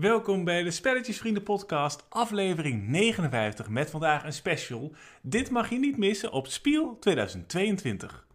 Welkom bij de Spelletjesvrienden podcast, aflevering 59 met vandaag een special. Dit mag je niet missen op Spiel 2022.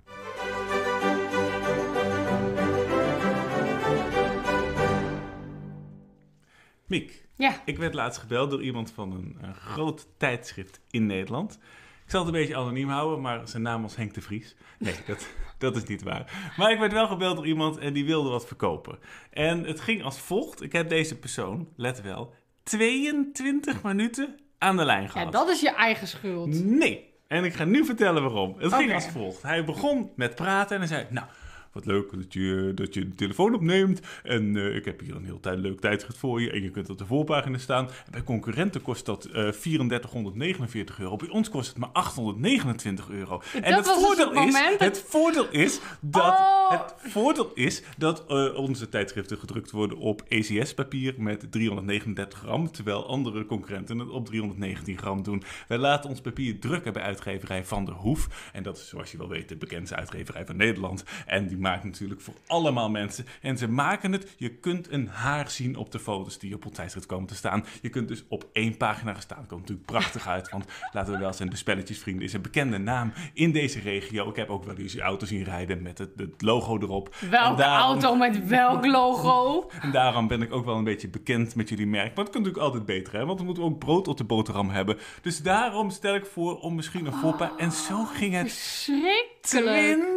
Miek, Ja, ik werd laatst gebeld door iemand van een, een groot tijdschrift in Nederland. Ik zal het een beetje anoniem houden, maar zijn naam was Henk de Vries. Nee, dat, dat is niet waar. Maar ik werd wel gebeld door iemand en die wilde wat verkopen. En het ging als volgt. Ik heb deze persoon, let wel, 22 minuten aan de lijn gehad. ja, dat is je eigen schuld. Nee. En ik ga nu vertellen waarom. Het ging als volgt. Hij begon met praten en hij zei... Nou, wat leuk dat je, dat je de telefoon opneemt. En eh, ik heb hier een heel tijd, leuk tijdschrift voor je. En je kunt op de voorpagina staan. En bij concurrenten kost dat eh 3449 euro. Bij ons kost het maar 829 euro. en het moment dat- het voordeel is dat... Oh. Het voordeel is dat eh, onze tijdschriften gedrukt worden op ECS-papier met 339 gram, terwijl andere concurrenten het op 319 gram doen. Wij laten ons papier drukken bij uitgeverij Van der Hoef. En dat is, zoals je wel weet, de bekendste uitgeverij van Nederland. En die maakt natuurlijk voor allemaal mensen. En ze maken het, je kunt een haar zien op de foto's die op ons tijdschrift komen te staan. Je kunt dus op één pagina gaan staan. Komt natuurlijk prachtig uit, want laten we wel zijn, de Spelletjesvrienden is een bekende naam in deze regio. Ik heb ook wel eens die auto zien rijden met het, het logo erop. Welke daarom- auto met welk logo? en daarom ben ik ook wel een beetje bekend met jullie merk. Maar het kan natuurlijk altijd beter, hè? Want we moeten ook brood op de boterham hebben. Dus daarom stel ik voor om misschien een voorpa. En zo ging het Verschrikkelijk.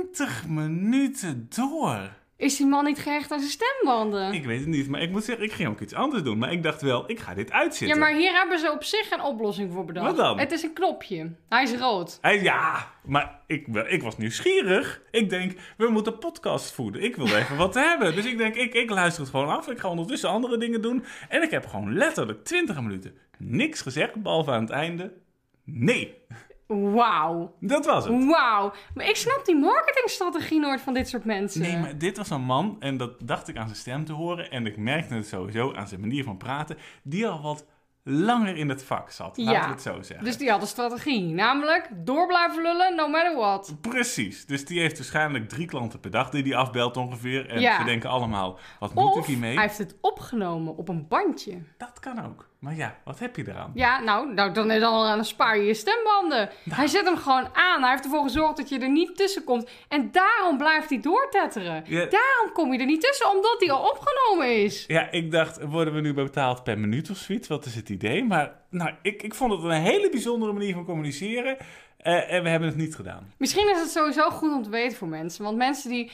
20 minuten door. Is die man niet gehecht aan zijn stembanden? Ik weet het niet, maar ik moet zeggen, ik ging ook iets anders doen. Maar ik dacht wel, ik ga dit uitzitten. Ja, maar hier hebben ze op zich een oplossing voor bedacht. Wat dan? Het is een knopje. Hij is rood. Hij- ja, maar ik, wel- ik was nieuwsgierig. Ik denk, we moeten podcast voeden. Ik wil even wat hebben. Dus ik denk, ik, ik luister het gewoon af. Ik ga ondertussen andere dingen doen. En ik heb gewoon letterlijk 20 minuten niks gezegd, behalve aan het einde. Nee, Wauw. dat was het. Wauw. Maar ik snap die marketingstrategie nooit van dit soort mensen. Nee, maar dit was een man, en dat dacht ik aan zijn stem te horen. En ik merkte het sowieso aan zijn manier van praten, die al wat langer in het vak zat. Laten Ja. we het zo zeggen. Dus die had een strategie. Namelijk, door blijven lullen, no matter what. Precies. Dus die heeft waarschijnlijk drie klanten per dag die hij afbelt ongeveer. En Ja. ze denken allemaal, wat moet ik hiermee? hij heeft het opgenomen op een bandje. Dat kan ook. Maar ja, wat heb je eraan? Ja, nou, nou dan, dan, spaar je je stembanden. Nou. Hij zet hem gewoon aan. Hij heeft ervoor gezorgd dat je er niet tussen komt. En daarom blijft hij doortetteren. Ja. Daarom kom je er niet tussen, omdat hij al opgenomen is. Ja, ik dacht, worden we nu betaald per minuut of zoiets? Wat is het idee? Maar nou, ik, ik vond het een hele bijzondere manier van communiceren. eh, en we hebben het niet gedaan. Misschien is het sowieso goed om te weten voor mensen. Want mensen die,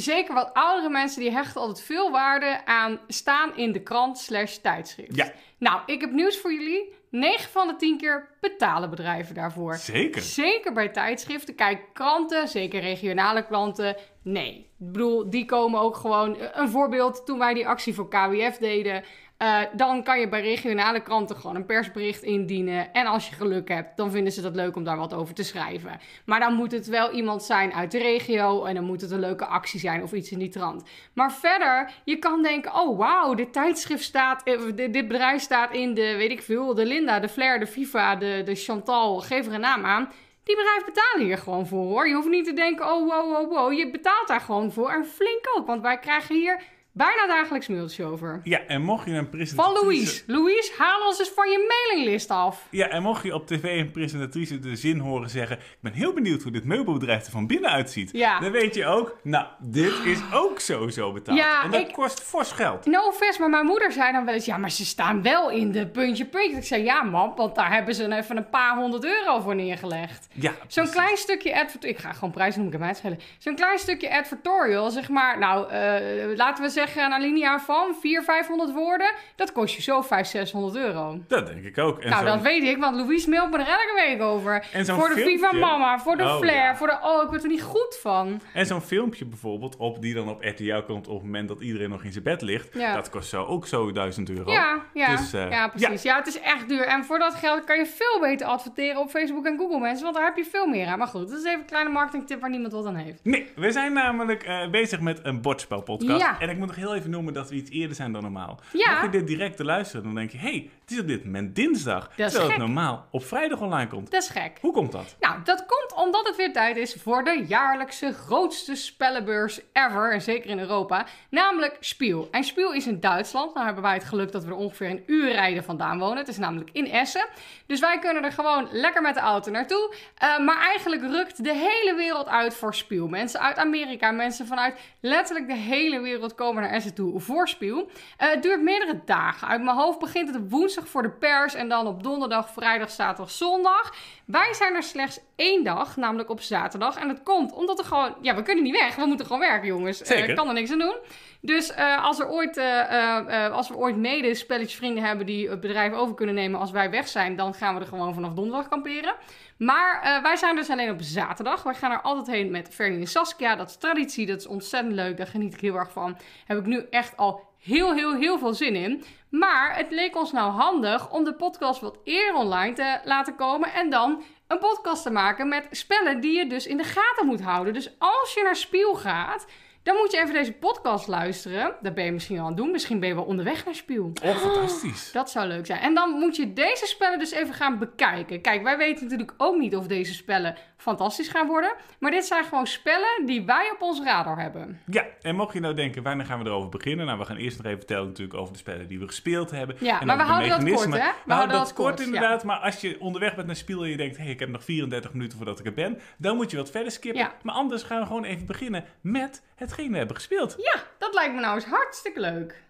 zeker wat oudere mensen, die hechten altijd veel waarde aan staan in de krant slash tijdschrift. Ja. Nou, ik heb nieuws voor jullie. 9 van de 10 keer betalen bedrijven daarvoor. Zeker. Zeker bij tijdschriften. Kijk, kranten, zeker regionale klanten, nee. Ik bedoel, die komen ook gewoon... Een voorbeeld, toen wij die actie voor KWF deden... eh, dan kan je bij regionale kranten gewoon een persbericht indienen. En als je geluk hebt, dan vinden ze dat leuk om daar wat over te schrijven. Maar dan moet het wel iemand zijn uit de regio... en dan moet het een leuke actie zijn of iets in die trant. Maar verder, je kan denken... oh, wauw, dit tijdschrift staat... eh, dit, dit bedrijf staat in de, weet ik veel... de Linda, de Flair, de FIFA, de, de Chantal... geef er een naam aan... Die bedrijven betalen hier gewoon voor hoor. Je hoeft niet te denken, oh wow, wow, wow. Je betaalt daar gewoon voor. En flink ook, want wij krijgen hier bijna dagelijks mailtjes over. Ja, en mocht je een presentatrice... Van Louise. Louise, haal ons eens van je mailinglist af. Ja, en mocht je op tv een presentatrice de zin horen zeggen... ik ben heel benieuwd hoe dit meubelbedrijf er van binnen uitziet. Ja. Dan weet je ook, nou, dit is ook sowieso betaald. Ja, en dat ik- kost fors geld. No offense, maar mijn moeder zei dan wel eens... Ja, maar ze staan wel in de puntje puntje. Ik zei, ja man, want daar hebben ze even een paar honderd euro voor neergelegd. Ja, Zo'n klein stukje advertorial. Ik ga gewoon prijzen noemen, ik heb mij het schelen. Zo'n klein stukje advertorial, zeg maar. Nou, eh, laten we zeggen een alinea van 400, 500 woorden. Dat kost je zo 500, 600 euro. Dat denk ik ook. En nou, dat weet ik, want Louise mailt me er elke week over. En voor de Viva Mama, voor de Oh, Flair, ja. voor de... Oh, ik word er niet goed van. En zo'n filmpje bijvoorbeeld, op, die dan op RTL komt op het moment dat iedereen nog in zijn bed ligt. Ja. Dat kost zo ook zo 1000 euro. Ja, ja, Dus, eh, ja, precies. Ja. het is echt duur. En voor dat geld kan je veel beter adverteren op Facebook en Google, mensen. Want daar heb je veel meer aan. Maar goed, dat is even een kleine marketingtip waar niemand wat aan heeft. Nee, we zijn namelijk eh, bezig met een bordspelpodcast. Ja. En ik moet nog heel even noemen dat we iets eerder zijn dan normaal. Ja. Mocht je dit direct te luisteren, dan denk je... hé, hey, het is op dit moment dinsdag. terwijl het normaal op vrijdag online komt. Dat is gek. Hoe komt dat? Nou, dat komt omdat het weer tijd is voor de jaarlijkse grootste spellenbeurs ever, en zeker in Europa, namelijk Spiel. En Spiel is in Duitsland. Nou hebben wij het geluk dat we er ongeveer een uur rijden vandaan wonen. Het is namelijk in Essen. Dus wij kunnen er gewoon lekker met de auto naartoe. Eh, maar eigenlijk rukt de hele wereld uit voor Spiel. Mensen uit Amerika, mensen vanuit letterlijk de hele wereld komen naar Essen toe voor Spiel. Eh, het duurt meerdere dagen. Uit mijn hoofd begint het op woensdag voor de pers en dan op donderdag, vrijdag, zaterdag, zondag. Wij zijn er slechts één dag, namelijk op zaterdag. En dat komt omdat er gewoon... Ja, we kunnen niet weg. We moeten gewoon werken, jongens. Eh, Zeker. kan er niks aan doen. Dus eh, als, er ooit, eh, als we ooit mede spelletjesvrienden hebben die het bedrijf over kunnen nemen als wij weg zijn, dan gaan we er gewoon vanaf donderdag kamperen. Maar wij zijn dus alleen op zaterdag. Wij gaan er altijd heen met Fernie en Saskia. Dat is traditie, dat is ontzettend leuk. Daar geniet ik heel erg van. Heb ik nu echt al heel, heel, heel veel zin in. Maar het leek ons nou handig om de podcast wat eerder online te laten komen. En dan een podcast te maken met spellen die je dus in de gaten moet houden. Dus als je naar Spiel gaat, dan moet je even deze podcast luisteren. Dat ben je misschien al aan het doen. Misschien ben je wel onderweg naar Spiel. Oh, fantastisch. Dat zou leuk zijn. En dan moet je deze spellen dus even gaan bekijken. Kijk, wij weten natuurlijk ook niet of deze spellen fantastisch gaan worden. Maar dit zijn gewoon spellen die wij op ons radar hebben. Ja, en mocht je nou denken, wanneer gaan we erover beginnen? Nou, we gaan eerst nog even vertellen natuurlijk over de spellen die we gespeeld hebben. Ja, En maar we houden dat kort, hè? We We houden houden dat dat kort, kort, inderdaad. Maar als je onderweg bent naar Spiel en je denkt, hé, hey, ik heb nog 34 minuten voordat ik er ben. Dan moet je wat verder skippen. Ja. Maar anders gaan we gewoon even beginnen met hetgeen we hebben gespeeld. Ja, dat lijkt me nou eens hartstikke leuk.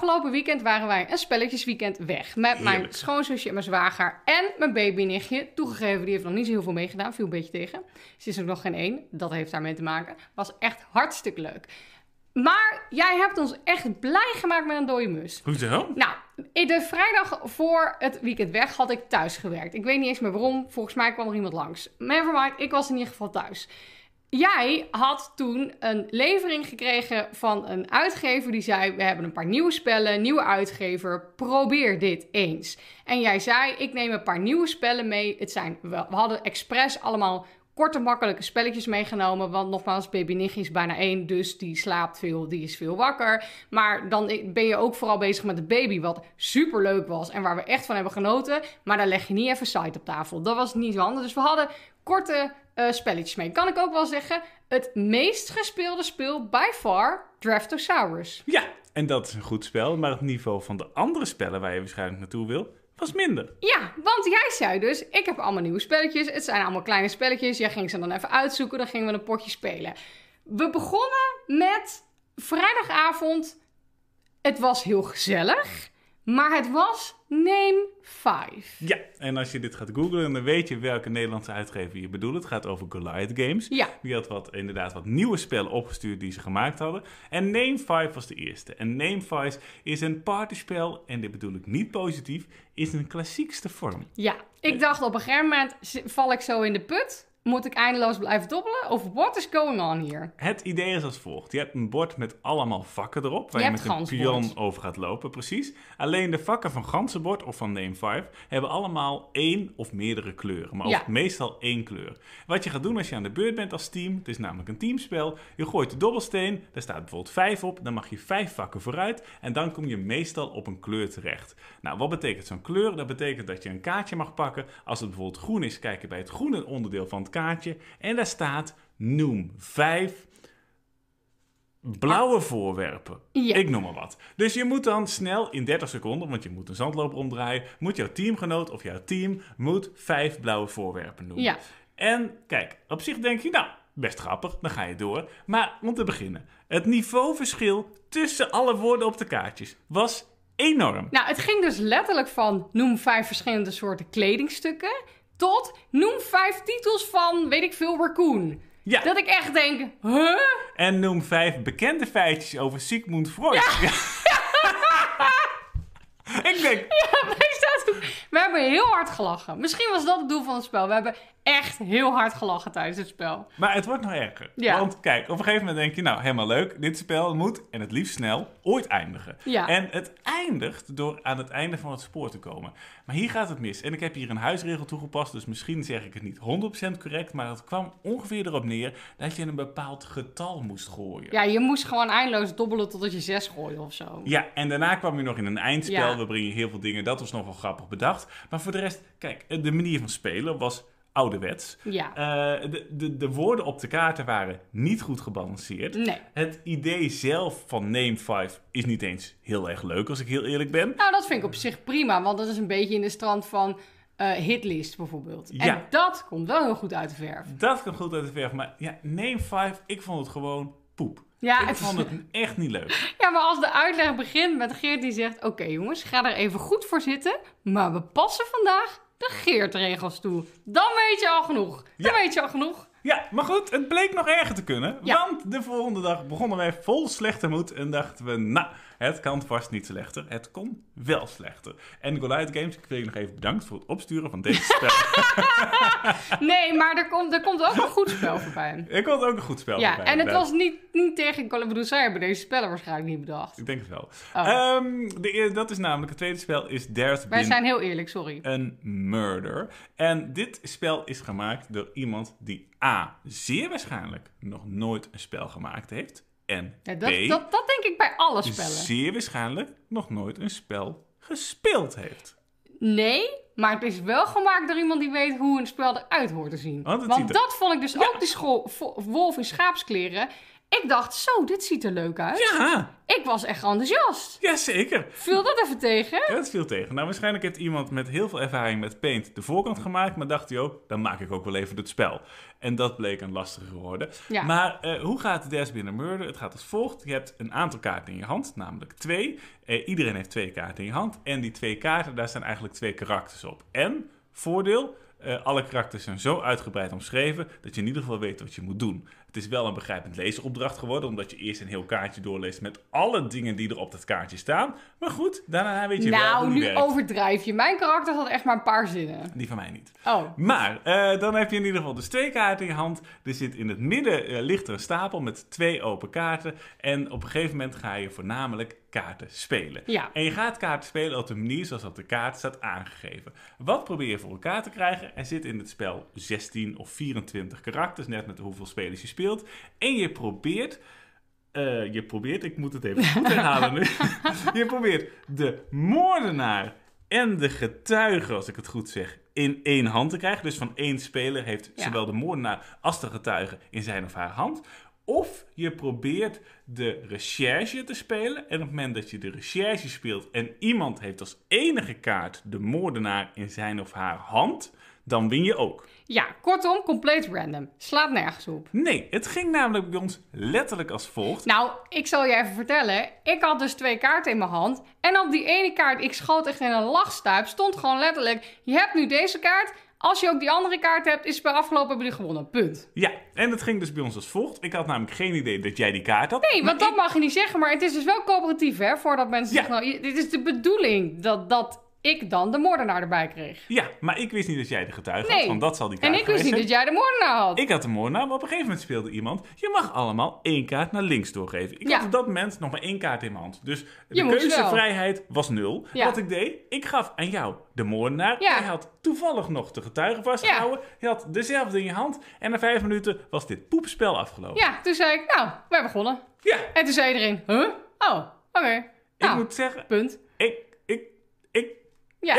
Afgelopen weekend waren wij een spelletjesweekend weg. Met mijn schoonzusje en mijn zwager en mijn babynichtje. Toegegeven, die heeft nog niet zo heel veel meegedaan. Viel een beetje tegen. Ze is er nog geen één. Dat heeft daarmee te maken. Was echt hartstikke leuk. Maar jij hebt ons echt blij gemaakt met een dode mus. Hoezo? Nou, in de vrijdag voor het weekend weg had ik thuis gewerkt. Ik weet niet eens meer waarom. Volgens mij kwam er iemand langs. Nevermind, ik was in ieder geval thuis. Jij had toen een levering gekregen van een uitgever die zei: We hebben een paar nieuwe spellen, nieuwe uitgever, probeer dit eens. En jij zei: Ik neem een paar nieuwe spellen mee. Het zijn, we, hadden expres allemaal korte, makkelijke spelletjes meegenomen. Want nogmaals, baby Nichtje is bijna één, dus die slaapt veel, die is veel wakker. Maar dan ben je ook vooral bezig met de baby, wat super leuk was en waar we echt van hebben genoten. Maar daar leg je niet even site op tafel. Dat was niet zo handig. Dus we hadden korte eh, spelletjes mee. Kan ik ook wel zeggen, het meest gespeelde speel by far, Draftosaurus. Ja, en dat is een goed spel. Maar het niveau van de andere spellen waar je waarschijnlijk naartoe wil, was minder. Ja, want jij zei dus, ik heb allemaal nieuwe spelletjes. Het zijn allemaal kleine spelletjes. Jij ging ze dan even uitzoeken, dan gingen we een potje spelen. We begonnen met vrijdagavond. Het was heel gezellig, maar het was Name 5. Ja, en als je dit gaat googlen, dan weet je welke Nederlandse uitgever je bedoelt. Het gaat over Goliath Games. Ja. Die had wat, inderdaad wat nieuwe spellen opgestuurd die ze gemaakt hadden. En Name 5 was de eerste. En Name 5 is een partyspel, en dit bedoel ik niet positief, is een klassiekste vorm. Ja, ik dacht op een gegeven moment val ik zo in de put. Moet ik eindeloos blijven dobbelen? Of what is going on hier? Het idee is als volgt. Je hebt een bord met allemaal vakken erop, waar Je met een pion over gaat lopen, precies. Alleen de vakken van ganzenbord of van Name 5 hebben allemaal één of meerdere kleuren, maar Ja. meestal één kleur. Wat je gaat doen als je aan de beurt bent als team, het is namelijk een teamspel, je gooit de dobbelsteen, daar staat bijvoorbeeld 5 op, dan mag je vijf vakken vooruit en dan kom je meestal op een kleur terecht. Nou, wat betekent zo'n kleur? Dat betekent dat je een kaartje mag pakken. Als het bijvoorbeeld groen is, kijk je bij het groene onderdeel van het kaartje en daar staat noem 5 blauwe voorwerpen. Ja. Ik noem maar wat. Dus je moet dan snel in 30 seconden, want je moet een zandloper omdraaien, moet jouw teamgenoot of jouw team moet vijf blauwe voorwerpen noemen. Ja. En kijk, op zich denk je, nou, best grappig, dan ga je door. Maar om te beginnen, het niveauverschil tussen alle woorden op de kaartjes was enorm. Nou, het ging dus letterlijk van noem vijf verschillende soorten kledingstukken. Tot noem vijf titels van, weet ik veel, Raccoon. Ja. Dat ik echt denk, huh? En noem vijf bekende feitjes over Sigmund Freud. Ja. Ik denk, Ja, wij zaten- we hebben heel hard gelachen. Misschien was dat het doel van het spel. We hebben echt heel hard gelachen tijdens het spel. Maar het wordt nog erger. Ja. Want kijk, op een gegeven moment denk je, nou, helemaal leuk. Dit spel moet, en het liefst snel, ooit eindigen. Ja. En het eindigt door aan het einde van het spoor te komen. Maar hier gaat het mis. En ik heb hier een huisregel toegepast, dus misschien zeg ik het niet 100% correct. Maar het kwam ongeveer erop neer dat je een bepaald getal moest gooien. Ja, je moest gewoon eindeloos dobbelen totdat je zes gooide of zo. Ja, en daarna kwam je nog in een eindspel. Ja. We brengen heel veel dingen. Dat was nog wel grappig bedacht. Maar voor de rest, kijk, de manier van spelen was ouderwets. Ja. Eh, de, de, de woorden op de kaarten waren niet goed gebalanceerd. Nee. Het idee zelf van Name 5 is niet eens heel erg leuk, als ik heel eerlijk ben. Nou, dat vind ik op zich prima, want dat is een beetje in de strand van eh, hitlist bijvoorbeeld. Ja. En dat komt wel heel goed uit de verf. Dat kan goed uit de verf. Maar ja, Name 5, ik vond het gewoon poep. Ja, ik het- vond het echt niet leuk. Ja, maar als de uitleg begint met Geert die zegt... Oké jongens, ga er even goed voor zitten. Maar we passen vandaag de Geert-regels toe. Dan weet je al genoeg. Dan Ja. weet je al genoeg. Ja, maar goed, het bleek nog erger te kunnen. Ja. Want de volgende dag begonnen wij vol slechte moed en dachten we, nou, het kan vast niet slechter. Het kon wel slechter. En Goliath Games, ik wil je nog even bedankt voor het opsturen van deze spel. Nee, maar er komt, er komt ook een goed spel voorbij. ik had ook een goed spel Ja, voorbij, en het was niet, niet tegen... Ik bedoel, zij hebben deze spellen waarschijnlijk niet bedacht. Ik denk het wel. Oh. Ehm, de, e- dat is namelijk het tweede spel, is There's Wij zijn heel eerlijk, sorry. een Murder. En dit spel is gemaakt door iemand die A, zeer waarschijnlijk nog nooit een spel gemaakt heeft. En Ja, B, dat, dat, dat denk ik bij alle spellen. zeer waarschijnlijk nog nooit een spel gespeeld heeft. Nee, maar het is wel gemaakt door iemand die weet hoe een spel eruit hoort te zien. Want het Want dat vond ik dus ook die school, wolf in schaapskleren. Ik dacht, zo, dit ziet er leuk uit. Ja, Ik was echt enthousiast. jazeker. Viel dat even tegen? Ja, dat viel tegen. Nou, waarschijnlijk heeft iemand met heel veel ervaring met Paint de voorkant gemaakt, maar dacht hij ook, dan maak ik ook wel even het spel. En dat bleek een lastige geworden. Ja. Maar eh, hoe gaat There's Been a Murder? Het gaat als volgt. Je hebt een aantal kaarten in je hand, namelijk twee. Eh, iedereen heeft twee kaarten in je hand. En die twee kaarten, daar staan eigenlijk twee karakters op. En, voordeel, eh, alle karakters zijn zo uitgebreid omschreven dat je in ieder geval weet wat je moet doen. Het is wel een begrijpend lezenopdracht geworden, omdat je eerst een heel kaartje doorleest met alle dingen die er op dat kaartje staan. Maar goed, daarna weet je wel Nou, hoe die nu werkt. overdrijf je. Mijn karakter had echt maar een paar zinnen. Die van mij niet. Oh, Maar eh, dan heb je in ieder geval dus twee kaarten in je hand. Er zit in het midden eh, ligt er een stapel met twee open kaarten. En op een gegeven moment ga je voornamelijk kaarten spelen. Ja. En je gaat kaarten spelen op de manier zoals op de kaart staat aangegeven. Wat probeer je voor elkaar te krijgen? Er zit in het spel 16 of 24 karakters, net met hoeveel spelers je speelt. En je probeert eh, je probeert, ik moet het even goed herhalen nu. je probeert de moordenaar en de getuige, als ik het goed zeg, in één hand te krijgen. Dus van één speler heeft Ja. zowel de moordenaar als de getuige in zijn of haar hand. Of je probeert de recherche te spelen. En op het moment dat je de recherche speelt en iemand heeft als enige kaart de moordenaar in zijn of haar hand, dan win je ook. Ja, kortom, compleet random. Slaat nergens op. Nee, het ging namelijk bij ons letterlijk als volgt. Nou, ik zal je even vertellen. Ik had dus twee kaarten in mijn hand. En op die ene kaart, ik schoot echt in een lachstuip, stond gewoon letterlijk... Je hebt nu deze kaart. Als je ook die andere kaart hebt, is het bij afgelopen hebben jullie gewonnen. Punt. Ja, en het ging dus bij ons als volgt. Ik had namelijk geen idee dat jij die kaart had. Nee, want dat mag je niet zeggen. Maar het is dus wel coöperatief, hè? Voordat mensen Ja. zeggen, nou, dit is de bedoeling dat, dat ik dan de moordenaar erbij kreeg. Ja, maar ik wist niet dat jij de getuige had, want dat zal die kaart En ik wist niet zijn. dat jij de moordenaar had. Ik had de moordenaar, maar op een gegeven moment speelde iemand... je mag allemaal één kaart naar links doorgeven. Ik Ja. had op dat moment nog maar één kaart in mijn hand. Dus de Je keuzevrijheid was nul. Ja. Wat ik deed, ik gaf aan jou de moordenaar. Ja. Jij had toevallig nog de getuige vastgehouden. Je had dezelfde in je hand. En na vijf minuten was dit poepspel afgelopen. Ja, toen zei ik, nou, we hebben begonnen. Ja, En toen zei iedereen, huh? Oh, oké. ik Nou, moet zeggen... punt. Ik, ik, ik, Ja,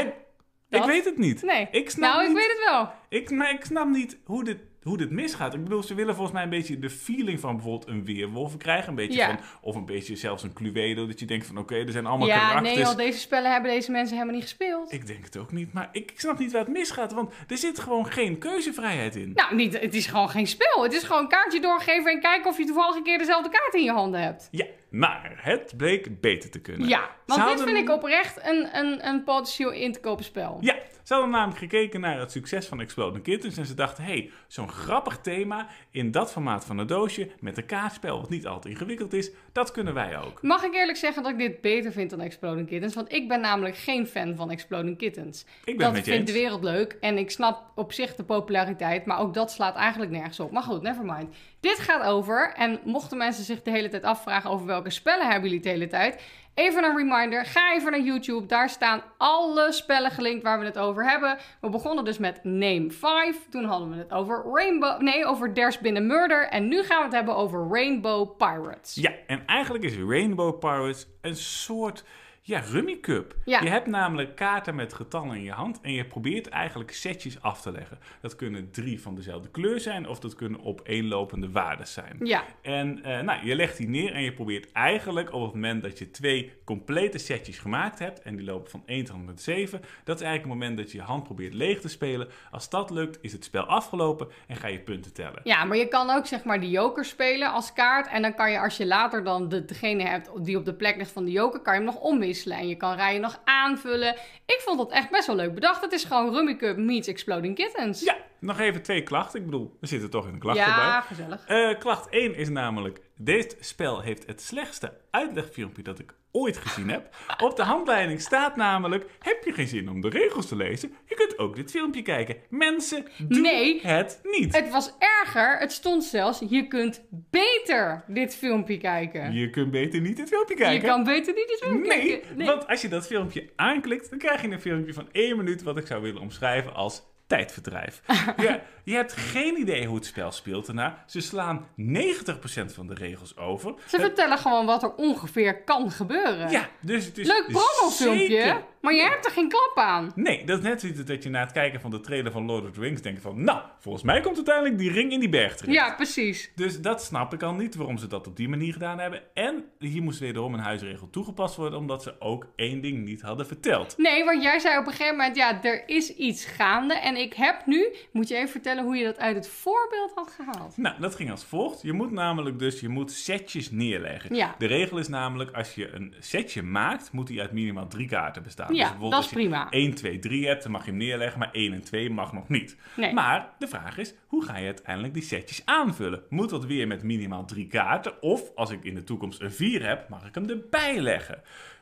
ik, weet het niet. nee. Ik snap nou, ik niet... weet het wel. Ik, maar ik snap niet hoe dit, hoe dit misgaat. Ik bedoel, ze willen volgens mij een beetje de feeling van bijvoorbeeld een weerwolf krijgen. Een beetje Ja. van, of een beetje zelfs een Cluedo. Dat je denkt van, oké, er zijn allemaal Ja, karakters. nee, al deze spellen hebben deze mensen helemaal niet gespeeld. Ik denk het ook niet, maar ik, ik snap niet waar het misgaat. Want er zit gewoon geen keuzevrijheid in. Nou, niet, het is gewoon geen spel. Het is gewoon een kaartje doorgeven en kijken of je toevallig een keer dezelfde kaart in je handen hebt. Ja, Maar het bleek beter te kunnen. Ja, want dit vind ik oprecht een, een, een potentieel in te kopen spel. Ja, ze hadden namelijk gekeken naar het succes van Exploding Kittens en ze dachten, hé, hey, zo'n grappig thema in dat formaat van een doosje met een kaartspel wat niet al te ingewikkeld is, dat kunnen wij ook. Mag ik eerlijk zeggen dat ik dit beter vind dan Exploding Kittens? Want ik ben namelijk geen fan van Exploding Kittens. Ik ben dat met je vindt de wereld leuk en ik snap op zich de populariteit, maar ook dat slaat eigenlijk nergens op. Maar goed, nevermind. Dit gaat over, en mochten mensen zich de hele tijd afvragen over welke spellen hebben jullie de hele tijd, even een reminder, ga even naar YouTube, daar staan alle spellen gelinkt waar we het over hebben. We begonnen dus met Name 5, toen hadden we het over Rainbow, nee, over There's a Murder, en nu gaan we het hebben over Rainbow Pirates. Ja, en eigenlijk is Rainbow Pirates een soort ja, rummy cup. Ja. Je hebt namelijk kaarten met getallen in je hand en je probeert eigenlijk setjes af te leggen. Dat kunnen drie van dezelfde kleur zijn of dat kunnen opeenlopende waarden zijn. Ja. En eh, nou, je legt die neer en je probeert eigenlijk op het moment dat je twee complete setjes gemaakt hebt, en die lopen van 1 tot en met 7, dat is eigenlijk het moment dat je je hand probeert leeg te spelen. Als dat lukt, is het spel afgelopen en ga je punten tellen. Ja, maar je kan ook zeg maar de joker spelen als kaart. En dan kan je als je later dan de, degene hebt die op de plek ligt van de joker, kan je hem nog omwisselen. En je kan rijen nog aanvullen. Ik vond dat echt best wel leuk bedacht. Het is gewoon Rummy Cup meets Exploding Kittens. Ja, nog even twee klachten. Ik bedoel, we zitten toch in een klacht Ja, erbij. gezellig. Eh, klacht 1 is namelijk: dit spel heeft het slechtste uitlegfilmpje dat ik ooit gezien heb. Op de handleiding staat namelijk: heb je geen zin om de regels te lezen? Je kunt ook dit filmpje kijken. Mensen, doen Nee. het niet. Het was erger. Het stond zelfs, je kunt beter dit filmpje kijken. Je kunt beter niet dit filmpje kijken. Je kan beter niet dit filmpje Nee, kijken. want als je dat filmpje aanklikt, dan krijg je een filmpje van één minuut wat ik zou willen omschrijven als tijdverdrijf. je, je hebt geen idee hoe het spel speelt daarna. Ze slaan 90% van de regels over. Ze vertellen gewoon wat er ongeveer kan gebeuren. Ja, dus het is Leuk promofilmpje, zeker- maar je hebt er geen klap aan. Nee, dat is net zoiets dat je na het kijken van de trailer van Lord of the Rings denkt van... Nou, volgens mij komt uiteindelijk die ring in die berg terecht. Ja, precies. Dus dat snap ik al niet waarom ze dat op die manier gedaan hebben. En hier moest wederom een huisregel toegepast worden... omdat ze ook één ding niet hadden verteld. Nee, want jij zei op een gegeven moment, ja, er is iets gaande. En ik heb nu, moet je even vertellen hoe je dat uit het voorbeeld had gehaald. Nou, dat ging als volgt. Je moet namelijk dus, je moet setjes neerleggen. Ja. De regel is namelijk, als je een setje maakt, moet die uit minimaal drie kaarten bestaan. Dus Ja, bijvoorbeeld dat is als je prima. 1, 2, 3 hebt, dan mag je hem neerleggen, maar 1 en 2 mag nog niet. Nee. Maar de vraag is, hoe ga je uiteindelijk die setjes aanvullen? Moet dat weer met minimaal drie kaarten? Of als ik in de toekomst een 4 heb, mag ik hem erbij leggen?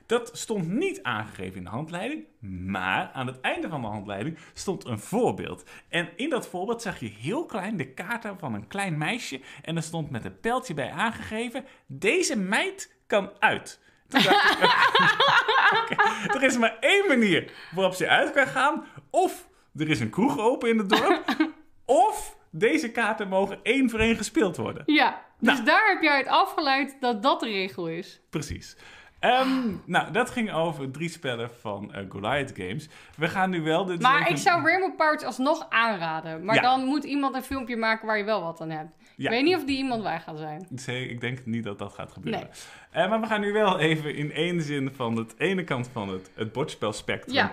Dat stond niet aangegeven in de handleiding, maar aan het einde van de handleiding stond een voorbeeld. En in dat voorbeeld zag je heel klein de kaarten van een klein meisje en er stond met een pijltje bij aangegeven, deze meid kan uit. Toen dacht ik, oké, er is maar één manier waarop ze uit kan gaan. Of er is een kroeg open in het dorp, of deze kaarten mogen één voor één gespeeld worden. Ja, dus Nou. daar heb jij het afgeleid dat dat de regel is. Precies. Ehm, nou, dat ging over drie spellen van eh, Goliath Games. We gaan nu wel Maar even- ik zou Rainbow Pirates alsnog aanraden. Maar Ja. dan moet iemand een filmpje maken waar je wel wat aan hebt. Ja. Ik weet niet of die iemand wij gaan zijn. Ik denk niet dat dat gaat gebeuren. Nee. Eh, maar we gaan nu wel even in één zin van het ene kant van het, het bordspelspectrum... Ja.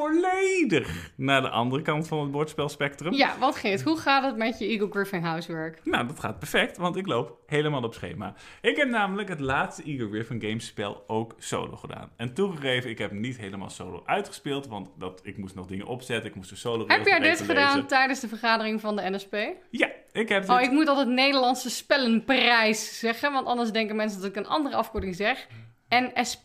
Volledig naar de andere kant van het bordspelspectrum. Ja, wat Geert, hoe gaat het met je Eagle Griffin housework? Nou, dat gaat perfect, want ik loop helemaal op schema. Ik heb namelijk het laatste Eagle Griffin Games spel ook solo gedaan. En toegegeven, ik heb niet helemaal solo uitgespeeld, want dat, ik moest nog dingen opzetten, ik moest de solo Heb jij dit gedaan lezen. tijdens de vergadering van de NSP? Ja, ik heb Oh, dit... ik moet altijd Nederlandse spellenprijs zeggen, want anders denken mensen dat ik een andere afkorting zeg. NSP,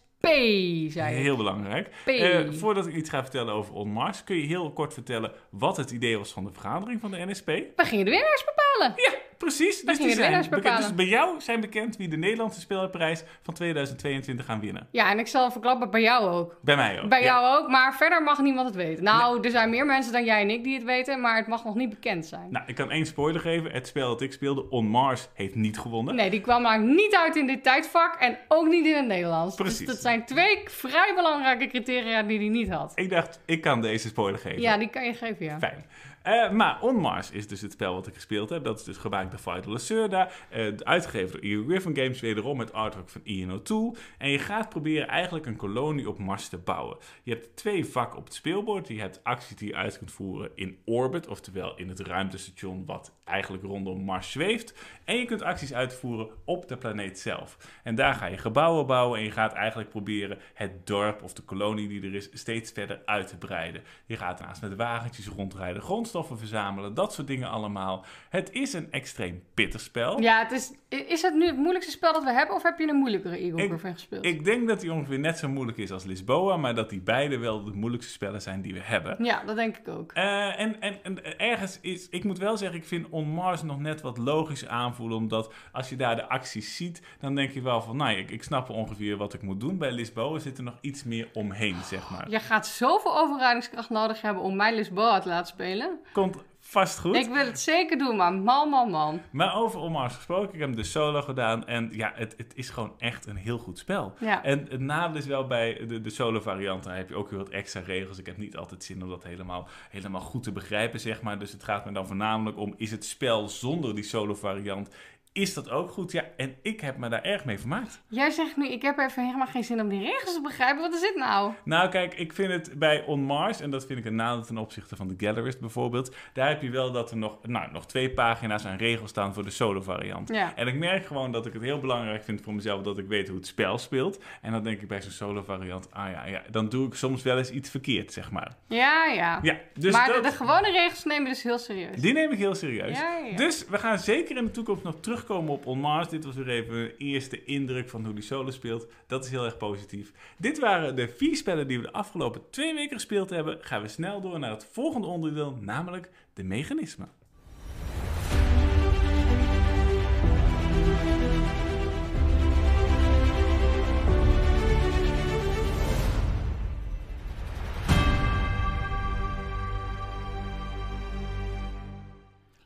zei ik. Heel belangrijk. P. Eh, voordat ik iets ga vertellen over On Mars, kun je heel kort vertellen wat het idee was van de vergadering van de NSP? We gingen de winnaars bepalen. Ja, precies. Dus, gingen die de zijn winnaars bekend. bepalen. dus bij jou zijn bekend wie de Nederlandse spelerprijs van 2022 gaan winnen. Ja, en ik zal verklappen bij jou ook. Bij mij ook. Bij Ja. jou ook, maar verder mag niemand het weten. Nou, er zijn meer mensen dan jij en ik die het weten, maar het mag nog niet bekend zijn. Nou, ik kan één spoiler geven. Het spel dat ik speelde, On Mars, heeft niet gewonnen. Nee, die kwam namelijk niet uit in dit tijdvak en ook niet in het Nederlands. Precies. Dus dat zijn twee vrij belangrijke criteria die hij niet had. Ik dacht, ik kan deze spoiler geven. Ja, die kan je geven, ja. Fijn. Eh, maar On Mars is dus het spel wat ik gespeeld heb. Dat is dus gemaakt door Vital Lacerda. Uh, uitgegeven door Eagle Griffin Games, wederom met artwork van Ian O'Toole. En je gaat proberen eigenlijk een kolonie op Mars te bouwen. Je hebt twee vakken op het speelbord. Je hebt acties die je uit kunt voeren in orbit, oftewel in het ruimtestation wat eigenlijk rondom Mars zweeft. En je kunt acties uitvoeren op de planeet zelf. En daar ga je gebouwen bouwen en je gaat eigenlijk proberen het dorp of de kolonie die er is steeds verder uit te breiden. Je gaat daarnaast met wagentjes rondrijden, grondstoffen verzamelen, dat soort dingen allemaal. Het is een extreem pittig spel. Ja, het is, is het nu het moeilijkste spel dat we hebben of heb je een moeilijkere Eagle Griffin gespeeld? Ik denk dat die ongeveer net zo moeilijk is als Lisboa, maar dat die beide wel de moeilijkste spellen zijn die we hebben. Ja, dat denk ik ook. Uh, en, en, en, ergens is, ik moet wel zeggen, ik vind On Mars nog net wat logisch aanvoelen, omdat als je daar de acties ziet, dan denk je wel van, nou, ik, ik snap ongeveer wat ik moet doen. Bij Lisboa zit er nog iets meer omheen, zeg maar. Je gaat zoveel overradingskracht nodig hebben om mij Lisboa te laten spelen. Komt vast goed. Ik wil het zeker doen, maar man, man, man. Maar over On Mars gesproken, ik heb de solo gedaan en ja, het, het is gewoon echt een heel goed spel. Ja. En het nadeel is wel bij de, de solo variant, dan heb je ook weer wat extra regels. Ik heb niet altijd zin om dat helemaal, helemaal goed te begrijpen, zeg maar. Dus het gaat me dan voornamelijk om, is het spel zonder die solo variant is dat ook goed. Ja, en ik heb me daar erg mee vermaakt. Jij zegt nu, ik heb even helemaal geen zin om die regels te begrijpen. Wat is dit nou? Nou, kijk, ik vind het bij On Mars, en dat vind ik een nadeel ten opzichte van de Gallerist bijvoorbeeld. Daar heb je wel dat er nog, nou, nog twee pagina's aan regels staan voor de solo variant. Ja. En ik merk gewoon dat ik het heel belangrijk vind voor mezelf dat ik weet hoe het spel speelt. En dan denk ik bij zo'n solo variant, ah ja, ja, dan doe ik soms wel eens iets verkeerd, zeg maar. Ja, ja. ja dus maar dat... de, de, gewone regels neem je dus heel serieus. Die neem ik heel serieus. Ja, ja. Dus we gaan zeker in de toekomst nog terug terugkomen op On Mars. Dit was weer even een eerste indruk van hoe die solo speelt. Dat is heel erg positief. Dit waren de vier spellen die we de afgelopen twee weken gespeeld hebben. Gaan we snel door naar het volgende onderdeel, namelijk de mechanismen.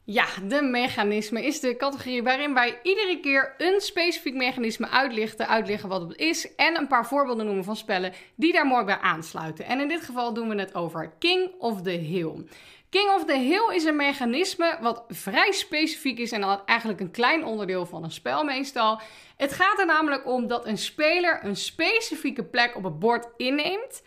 Ja, de mechanisme is de categorie waarin wij iedere keer een specifiek mechanisme uitlichten, uitleggen wat het is en een paar voorbeelden noemen van spellen die daar mooi bij aansluiten. En in dit geval doen we het over King of the Hill. King of the Hill is een mechanisme wat vrij specifiek is en eigenlijk een klein onderdeel van een spel meestal. Het gaat er namelijk om dat een speler een specifieke plek op het bord inneemt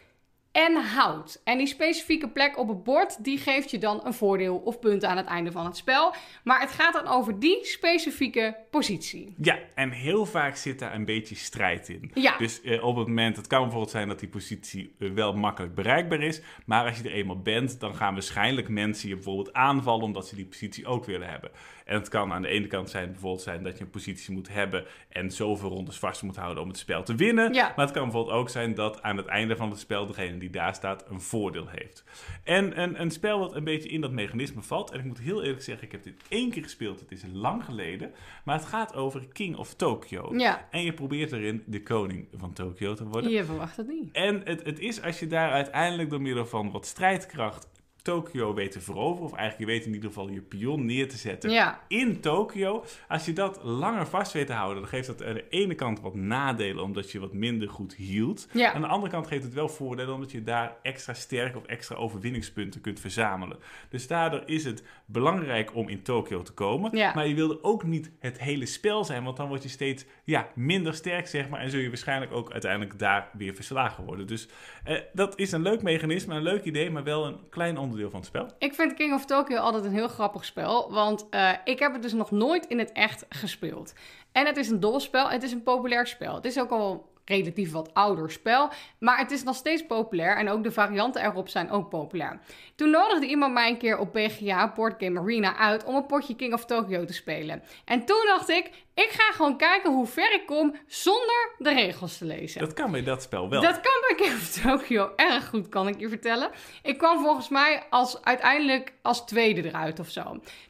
en houdt. En die specifieke plek op het bord, die geeft je dan een voordeel of punten aan het einde van het spel. Maar het gaat dan over die specifieke positie. Ja, en heel vaak zit daar een beetje strijd in. Ja. Dus eh, op het moment, het kan bijvoorbeeld zijn dat die positie eh, wel makkelijk bereikbaar is. Maar als je er eenmaal bent, dan gaan waarschijnlijk mensen je bijvoorbeeld aanvallen omdat ze die positie ook willen hebben. En het kan aan de ene kant zijn, bijvoorbeeld zijn dat je een positie moet hebben en zoveel rondes vast moet houden om het spel te winnen. Ja. Maar het kan bijvoorbeeld ook zijn dat aan het einde van het spel degene die daar staat een voordeel heeft. En een, een spel wat een beetje in dat mechanisme valt, en ik moet heel eerlijk zeggen, ik heb dit één keer gespeeld, het is lang geleden, maar het gaat over King of Tokyo. Ja. En je probeert erin de koning van Tokyo te worden. Je verwacht het niet. En het, het is als je daar uiteindelijk door middel van wat strijdkracht Tokio weet te veroveren, of eigenlijk je weet in ieder geval je pion neer te zetten Ja. in Tokio. Als je dat langer vast weet te houden, dan geeft dat aan de ene kant wat nadelen omdat je wat minder goed hield. Ja. Aan de andere kant geeft het wel voordelen omdat je daar extra sterk of extra overwinningspunten kunt verzamelen. Dus daardoor is het belangrijk om in Tokio te komen. Ja. Maar je wilde ook niet het hele spel zijn, want dan word je steeds ja, minder sterk, zeg maar. En zul je waarschijnlijk ook uiteindelijk daar weer verslagen worden. Dus eh, dat is een leuk mechanisme, een leuk idee, maar wel een klein onderdeel van het spel. Ik vind King of Tokyo altijd een heel grappig spel, want eh, ik heb het dus nog nooit in het echt gespeeld. En het is een dobbelspel, het is een populair spel. Het is ook al relatief wat ouder spel, maar het is nog steeds populair en ook de varianten erop zijn ook populair. Toen nodigde iemand mij een keer op PGA, Board Game Arena, uit om een potje King of Tokyo te spelen. En toen dacht ik, ik ga gewoon kijken hoe ver ik kom zonder de regels te lezen. Dat kan bij dat spel wel. Dat kan bij King of Tokyo erg goed, kan ik je vertellen. Ik kwam volgens mij als, uiteindelijk als tweede eruit of zo.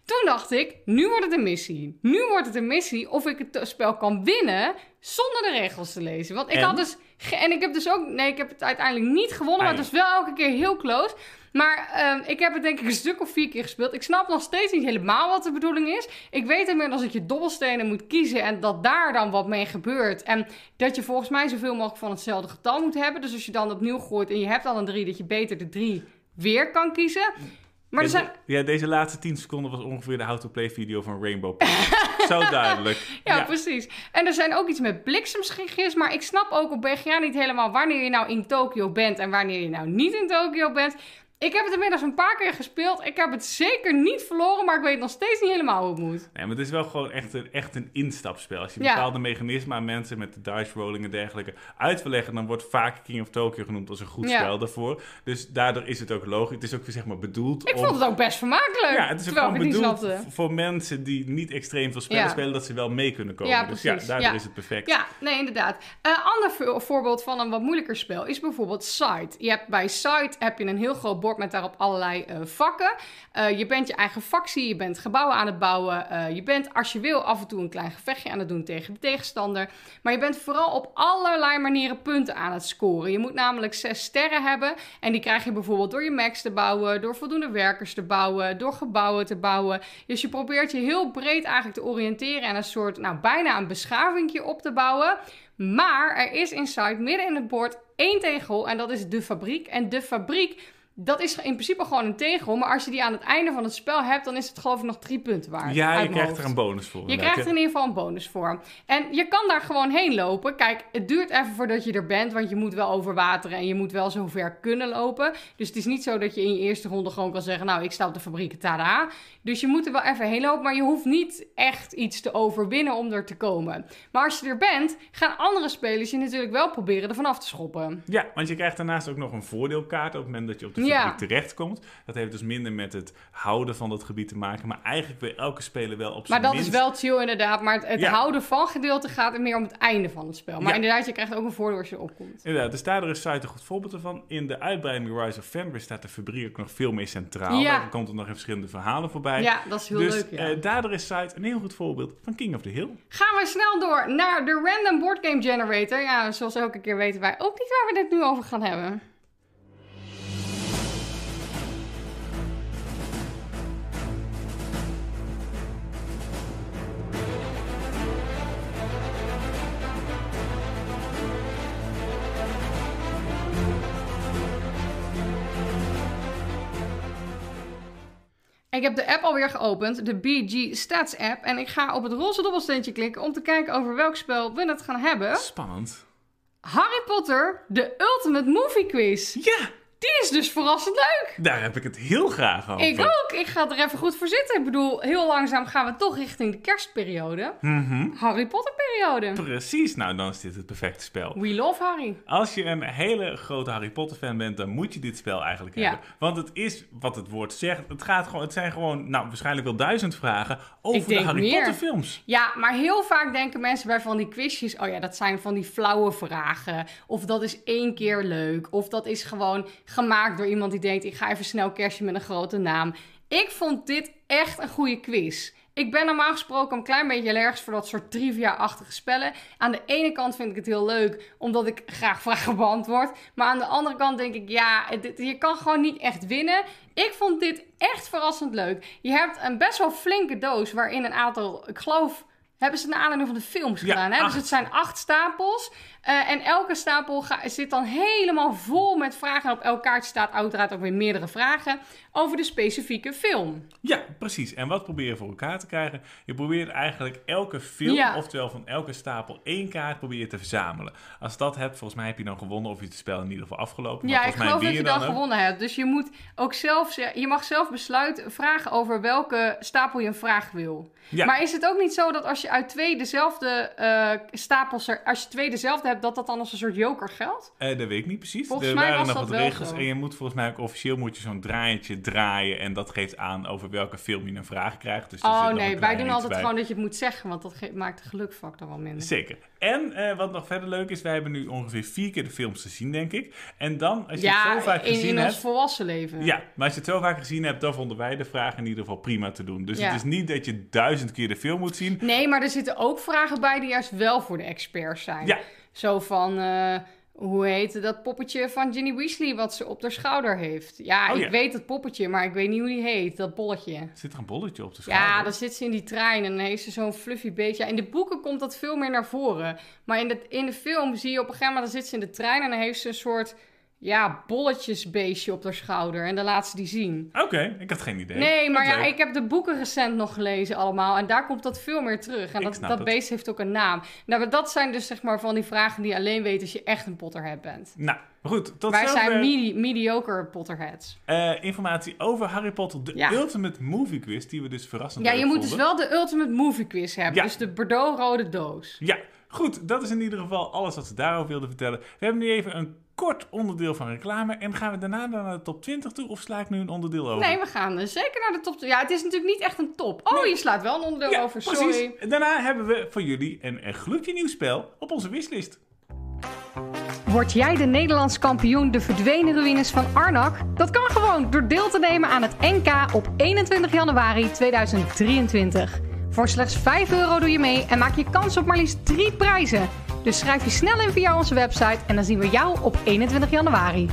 Toen dacht ik, nu wordt het een missie. Nu wordt het een missie of ik het spel kan winnen zonder de regels te lezen. Want ik En? had dus... En ik heb dus ook... Nee, ik heb het uiteindelijk niet gewonnen, maar Ah, het was wel elke keer heel close. Maar ehm, ik heb het denk ik een stuk of vier keer gespeeld. Ik snap nog steeds niet helemaal wat de bedoeling is. Ik weet inmiddels dat je dobbelstenen moet kiezen en dat daar dan wat mee gebeurt. En dat je volgens mij zoveel mogelijk van hetzelfde getal moet hebben. Dus als je dan opnieuw gooit en je hebt al een drie, dat je beter de drie weer kan kiezen. Maar er Deze- zijn... Ja, deze laatste 10 seconden was ongeveer de how-to-play video van Rainbow Pass. Zo duidelijk. Ja, precies. En er zijn ook iets met bliksemschichtjes, maar ik snap ook op BGA niet helemaal wanneer je nou in Tokio bent en wanneer je nou niet in Tokio bent. Ik heb het inmiddels een paar keer gespeeld. Ik heb het zeker niet verloren, maar ik weet nog steeds niet helemaal hoe het moet. Nee, maar het is wel gewoon echt een, echt een instapspel. Als je Ja. bepaalde mechanismen aan mensen met de dice rolling en dergelijke uit wil leggen, dan wordt vaak King of Tokyo genoemd als een goed Ja. spel daarvoor. Dus daardoor is het ook logisch. Het is ook zeg maar bedoeld Ik om... vond het ook best vermakelijk. Ja, het is ook gewoon het bedoeld voor mensen die niet extreem veel spellen Ja. spelen, dat ze wel mee kunnen komen. Ja, dus ja, precies. daardoor is het perfect. Ja, nee, inderdaad. Een ander vo- voorbeeld van een wat moeilijker spel is bijvoorbeeld Site. Je hebt bij Site heb je een heel groot bord met daarop allerlei eh, vakken. Eh, je bent je eigen factie, je bent gebouwen aan het bouwen. eh, je bent, als je wil, af en toe een klein gevechtje aan het doen tegen de tegenstander. Maar je bent vooral op allerlei manieren punten aan het scoren. Je moet namelijk zes sterren hebben. En die krijg je bijvoorbeeld door je max te bouwen, door voldoende werkers te bouwen, door gebouwen te bouwen. Dus je probeert je heel breed eigenlijk te oriënteren en een soort, nou bijna een beschavingje op te bouwen. Maar er is inside midden in het bord één tegel en dat is de fabriek. En de fabriek, dat is in principe gewoon een tegel. Maar als je die aan het einde van het spel hebt, dan is het geloof ik nog drie punten waard. Ja, je krijgt er een bonus voor. Je krijgt er in ieder geval een bonus voor. En je kan daar gewoon heen lopen. Kijk, het duurt even voordat je er bent, want je moet wel over water en je moet wel zo ver kunnen lopen. Dus het is niet zo dat je in je eerste ronde gewoon kan zeggen, nou, ik sta op de fabriek, tada. Dus je moet er wel even heen lopen, maar je hoeft niet echt iets te overwinnen om er te komen. Maar als je er bent, gaan andere spelers je natuurlijk wel proberen ervan af te schoppen. Ja, want je krijgt daarnaast ook nog een voordeelkaart op het moment dat je op de Ja. fabriek terechtkomt. Dat heeft dus minder met het houden van dat gebied te maken. Maar eigenlijk wil elke speler wel op Maar zijn dat minst... is wel chill inderdaad. Maar het, houden van gedeelte gaat er meer om het einde van het spel. Maar inderdaad, je krijgt ook een voordeel als je opkomt. Inderdaad, dus daardoor is Site een goed voorbeeld ervan. In de uitbreiding Rise of Fenris staat de fabriek ook nog veel meer centraal. Ja. Daar komt er nog in verschillende verhalen voorbij. Ja, dat is heel dus leuk. Ja. eh, daardoor is Site een heel goed voorbeeld van King of the Hill. Gaan we snel door naar de Random Board Game Generator. Ja, zoals elke keer weten wij ook niet waar we dit nu over gaan hebben. Ik heb de app alweer geopend, de BG Stats app. En ik ga op het roze dobbelsteentje klikken om te kijken over welk spel we het gaan hebben. Spannend. Harry Potter, de Ultimate Movie Quiz. Ja, Die is dus verrassend leuk. daar heb ik het heel graag over. Ik ook. Ik ga er even goed voor zitten. Ik bedoel, heel langzaam gaan we toch richting de kerstperiode. Mhm. Harry Potter periode. Precies, nou dan is dit het perfecte spel. We love Harry. Als je een hele grote Harry Potter fan bent, dan moet je dit spel eigenlijk Ja. hebben. Want het is wat het woord zegt. Het, gaat gewoon, het zijn gewoon, nou waarschijnlijk wel duizend vragen over de Harry meer. Potter films. Ja, maar heel vaak denken mensen bij van die quizjes... oh ja, dat zijn van die flauwe vragen. Of dat is één keer leuk. Of dat is gewoon gemaakt door iemand die denkt... ik ga even snel kerstje met een grote naam. Ik vond dit echt een goede quiz. Ik ben normaal gesproken een klein beetje allergisch voor dat soort trivia-achtige spellen. Aan de ene kant vind ik het heel leuk, omdat ik graag vragen beantwoord. Maar aan de andere kant denk ik, ja, dit- je kan gewoon niet echt winnen. Ik vond dit echt verrassend leuk. Je hebt een best wel flinke doos waarin een aantal, ik geloof, hebben ze naar aanleiding van de films Ja, gedaan. Hè? Dus het zijn acht stapels. Eh, en elke stapel ga- zit dan helemaal vol met vragen. En op elk kaartje staat uiteraard ook weer meerdere vragen over de specifieke film. Ja, precies. En wat probeer je voor elkaar te krijgen? Je probeert eigenlijk elke film, Ja. oftewel van elke stapel één kaart, probeer je te verzamelen. Als dat hebt, volgens mij heb je dan gewonnen of je het spel in ieder geval afgelopen. Ja, ik mij geloof dat je dan gewonnen hebt. Dus je moet ook zelf, ze- je mag zelf besluiten, vragen over welke stapel je een vraag wil. Ja. Maar is het ook niet zo dat als je uit twee dezelfde eh, stapels, er, als je twee dezelfde hebt, dat dat dan als een soort joker geldt? Eh, dat weet ik niet precies. Volgens er mij waren was nog dat wat wel regels. zo. En je moet volgens mij ook officieel moet je zo'n draaientje draaien. En dat geeft aan over welke film je een vraag krijgt. Dus er zit Oh nog een nee, wij klein doen iets altijd bij. gewoon dat je het moet zeggen, want dat ge- maakt de gelukfactor wel minder. Zeker. En eh, wat nog verder leuk is, wij hebben nu ongeveer vier keer de films gezien, denk ik. En dan, als je het zo vaak in, gezien in hebt... ons volwassen leven. Ja, maar als je het zo vaak gezien hebt, dan vonden wij de vraag in ieder geval prima te doen. Dus Ja. het is niet dat je duizend keer de film moet zien. Nee, maar er zitten ook vragen bij die juist wel voor de experts zijn. Ja. Zo van, eh, hoe heet dat poppetje van Ginny Weasley wat ze op haar schouder heeft? Ja, Oh, ik ja. weet het poppetje, maar ik weet niet hoe die heet, dat bolletje. Zit er een bolletje op de schouder? Ja, dan zit ze in die trein en dan heeft ze zo'n fluffy beetje. Ja, in de boeken komt dat veel meer naar voren. Maar in de, in de film zie je op een gegeven moment, dan zit ze in de trein en dan heeft ze een soort... ja, bolletjesbeestje op haar schouder. En dan laat ze die zien. Oké, ik had geen idee. Nee, maar ja, leuk. ik heb de boeken recent nog gelezen allemaal. En daar komt dat veel meer terug. En dat, dat beest heeft ook een naam. Nou, dat zijn dus zeg maar van die vragen die je alleen weet als je echt een Potterhead bent. Nou, goed. Tot Wij zover zijn medi- mediocre Potterheads. eh, informatie over Harry Potter, de Ja. Ultimate Movie Quiz, die we dus verrassend Ja, je moet dus wel de Ultimate Movie Quiz hebben. Ja. Dus de Bordeaux-rode doos. Ja, goed. Dat is in ieder geval alles wat ze daarover wilden vertellen. We hebben nu even een kort onderdeel van reclame. En gaan we daarna dan naar de top 20 toe? Of sla ik nu een onderdeel over? Nee, we gaan eh, zeker naar de top. Ja, het is natuurlijk niet echt een top. Oh, Nee. je slaat wel een onderdeel ja, over. precies. Sorry. Daarna hebben we voor jullie een, een gloedje nieuw spel op onze wishlist. Word jij de Nederlands kampioen de verdwenen ruïnes van Arnak? Dat kan gewoon door deel te nemen aan het NK op 21 januari 2023. Voor slechts 5 euro doe je mee en maak je kans op maar liefst 3 prijzen. Dus schrijf je snel in via onze website en dan zien we jou op 21 januari.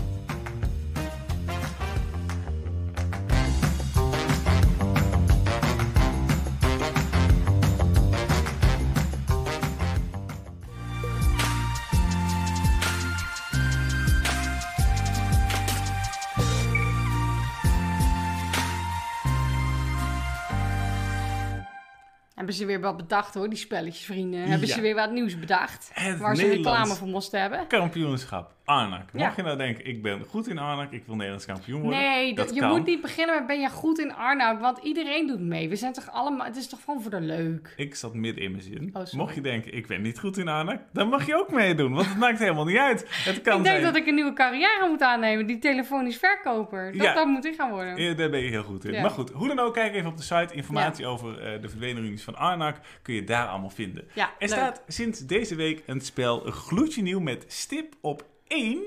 Hebben ze weer wat bedacht hoor, die spelletjes vrienden. Hebben Ja. ze weer wat nieuws bedacht. Het waar ze reclame voor moesten hebben. Kampioenschap Arnak. Mocht Ja. je nou denken, ik ben goed in Arnak, ik wil Nederlands kampioen worden. Nee, dat je kan. moet niet beginnen met ben je goed in Arnhem, want iedereen doet mee. We zijn toch allemaal, het is toch gewoon voor de leuk. Ik zat midden in mijn zin. Oh. Mocht je denken, ik ben niet goed in Arnak, dan mag je ook meedoen. Want het maakt helemaal niet uit. Het kan ik denk zijn. dat ik een nieuwe carrière moet aannemen, die telefonisch verkoper. Dat, Ja. dat moet ik gaan worden. Ja, daar ben je heel goed in. Ja. Maar goed, hoe dan ook, kijk even op de site. Informatie over eh, de verdwenen van Arnak kun je daar allemaal vinden. Ja, Er leuk. staat sinds deze week een spel gloedje nieuw met stip op 1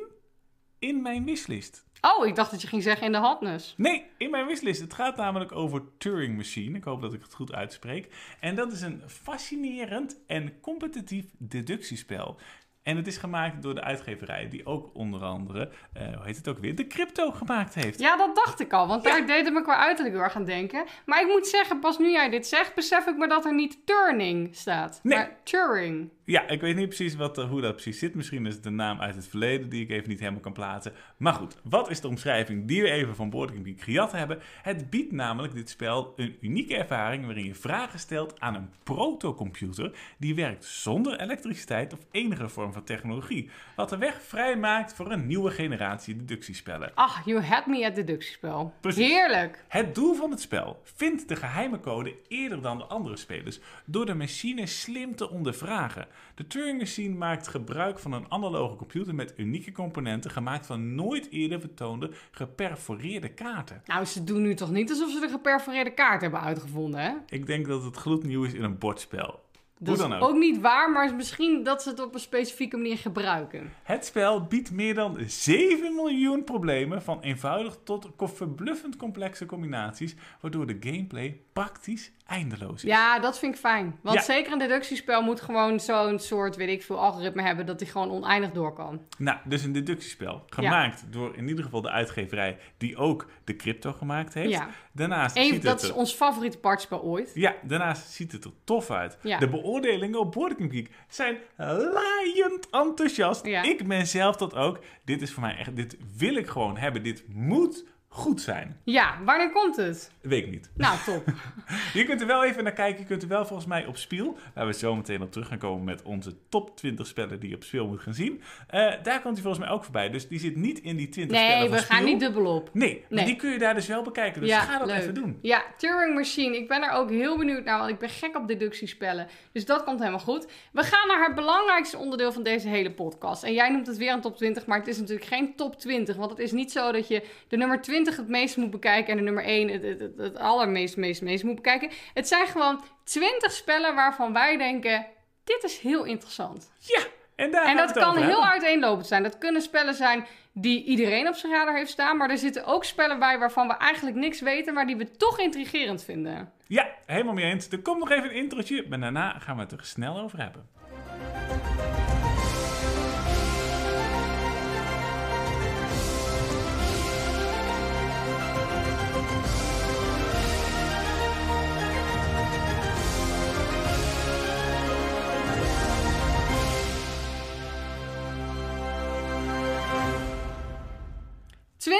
in mijn wishlist. Oh, ik dacht dat je ging zeggen in de hotness. Nee, in mijn wishlist. Het gaat namelijk over Turing Machine. Ik hoop dat ik het goed uitspreek. En dat is een fascinerend en competitief deductiespel. En het is gemaakt door de uitgeverij die ook onder andere, eh, hoe heet het ook weer, de crypto gemaakt heeft. Ja, dat dacht ik al, want daar deed ik me qua uiterlijk door gaan denken. Maar ik moet zeggen, pas nu jij dit zegt, besef ik me dat er niet Turning staat, Nee. maar Turing. Ja, ik weet niet precies wat, eh, hoe dat precies zit. Misschien is het een naam uit het verleden die ik even niet helemaal kan plaatsen. Maar goed, wat is de omschrijving die we even van Boardgame Geek gejat hebben? Het biedt namelijk dit spel een unieke ervaring waarin je vragen stelt aan een protocomputer die werkt zonder elektriciteit of enige vorm van technologie. Wat de weg vrij maakt voor een nieuwe generatie deductiespellen. Ach, you had me at deductiespel. Precies. Heerlijk. Het doel van het spel vindt de geheime code eerder dan de andere spelers door de machine slim te ondervragen. De Turing Machine maakt gebruik van een analoge computer met unieke componenten gemaakt van nooit eerder vertoonde geperforeerde kaarten. Nou, ze doen nu toch niet alsof ze de geperforeerde kaart hebben uitgevonden, hè? Ik denk dat het gloednieuw is in een bordspel. Dat Hoe is ook. ook niet waar, maar is misschien dat ze het op een specifieke manier gebruiken. Het spel biedt meer dan 7 miljoen problemen, van eenvoudig tot verbluffend complexe combinaties, waardoor de gameplay praktisch eindeloos is. Ja, dat vind ik fijn. Want Ja. zeker een deductiespel moet gewoon zo'n soort, weet ik veel, algoritme hebben dat die gewoon oneindig door kan. Nou, dus een deductiespel. Gemaakt door in ieder geval de uitgeverij die ook de crypto gemaakt heeft. Ja. Daarnaast Eén, ziet dat het is er... ons favoriete partspel ooit. Ja, daarnaast ziet het er tof uit. De beoordelingen op Boardgame Geek zijn laaiend enthousiast. Ik ben zelf dat ook. Dit is voor mij echt... Dit wil ik gewoon hebben. Dit moet goed zijn. Ja, wanneer komt het? Weet ik niet. Nou, top. Je kunt er wel even naar kijken. Je kunt er wel volgens mij op Spiel, waar we zo meteen op terug gaan komen met onze top 20 spellen die je op Spiel moet gaan zien. Eh, daar komt hij volgens mij ook voorbij. Dus die zit niet in die 20 spellen Nee, we gaan niet dubbel op. Nee, maar Nee. die kun je daar dus wel bekijken. Dus ja, ga dat leuk. even doen. Ja, Turing Machine. Ik ben er ook heel benieuwd naar, want ik ben gek op deductiespellen. Dus dat komt helemaal goed. We gaan naar het belangrijkste onderdeel van deze hele podcast. En jij noemt het weer een top 20, maar het is natuurlijk geen top 20. Want het is niet zo dat je de nummer 20 het meest moet bekijken en de nummer 1 het, het, het, het allermeest, meest, meest moet bekijken. Het zijn gewoon 20 spellen waarvan wij denken, dit is heel interessant. Ja, en daar En dat kan over heel uiteenlopend zijn. Dat kunnen spellen zijn die iedereen op zijn radar heeft staan. Maar er zitten ook spellen bij waarvan we eigenlijk niks weten, maar die we toch intrigerend vinden. Ja, helemaal mee eens. Er komt nog even een introotje, maar daarna gaan we het er snel over hebben.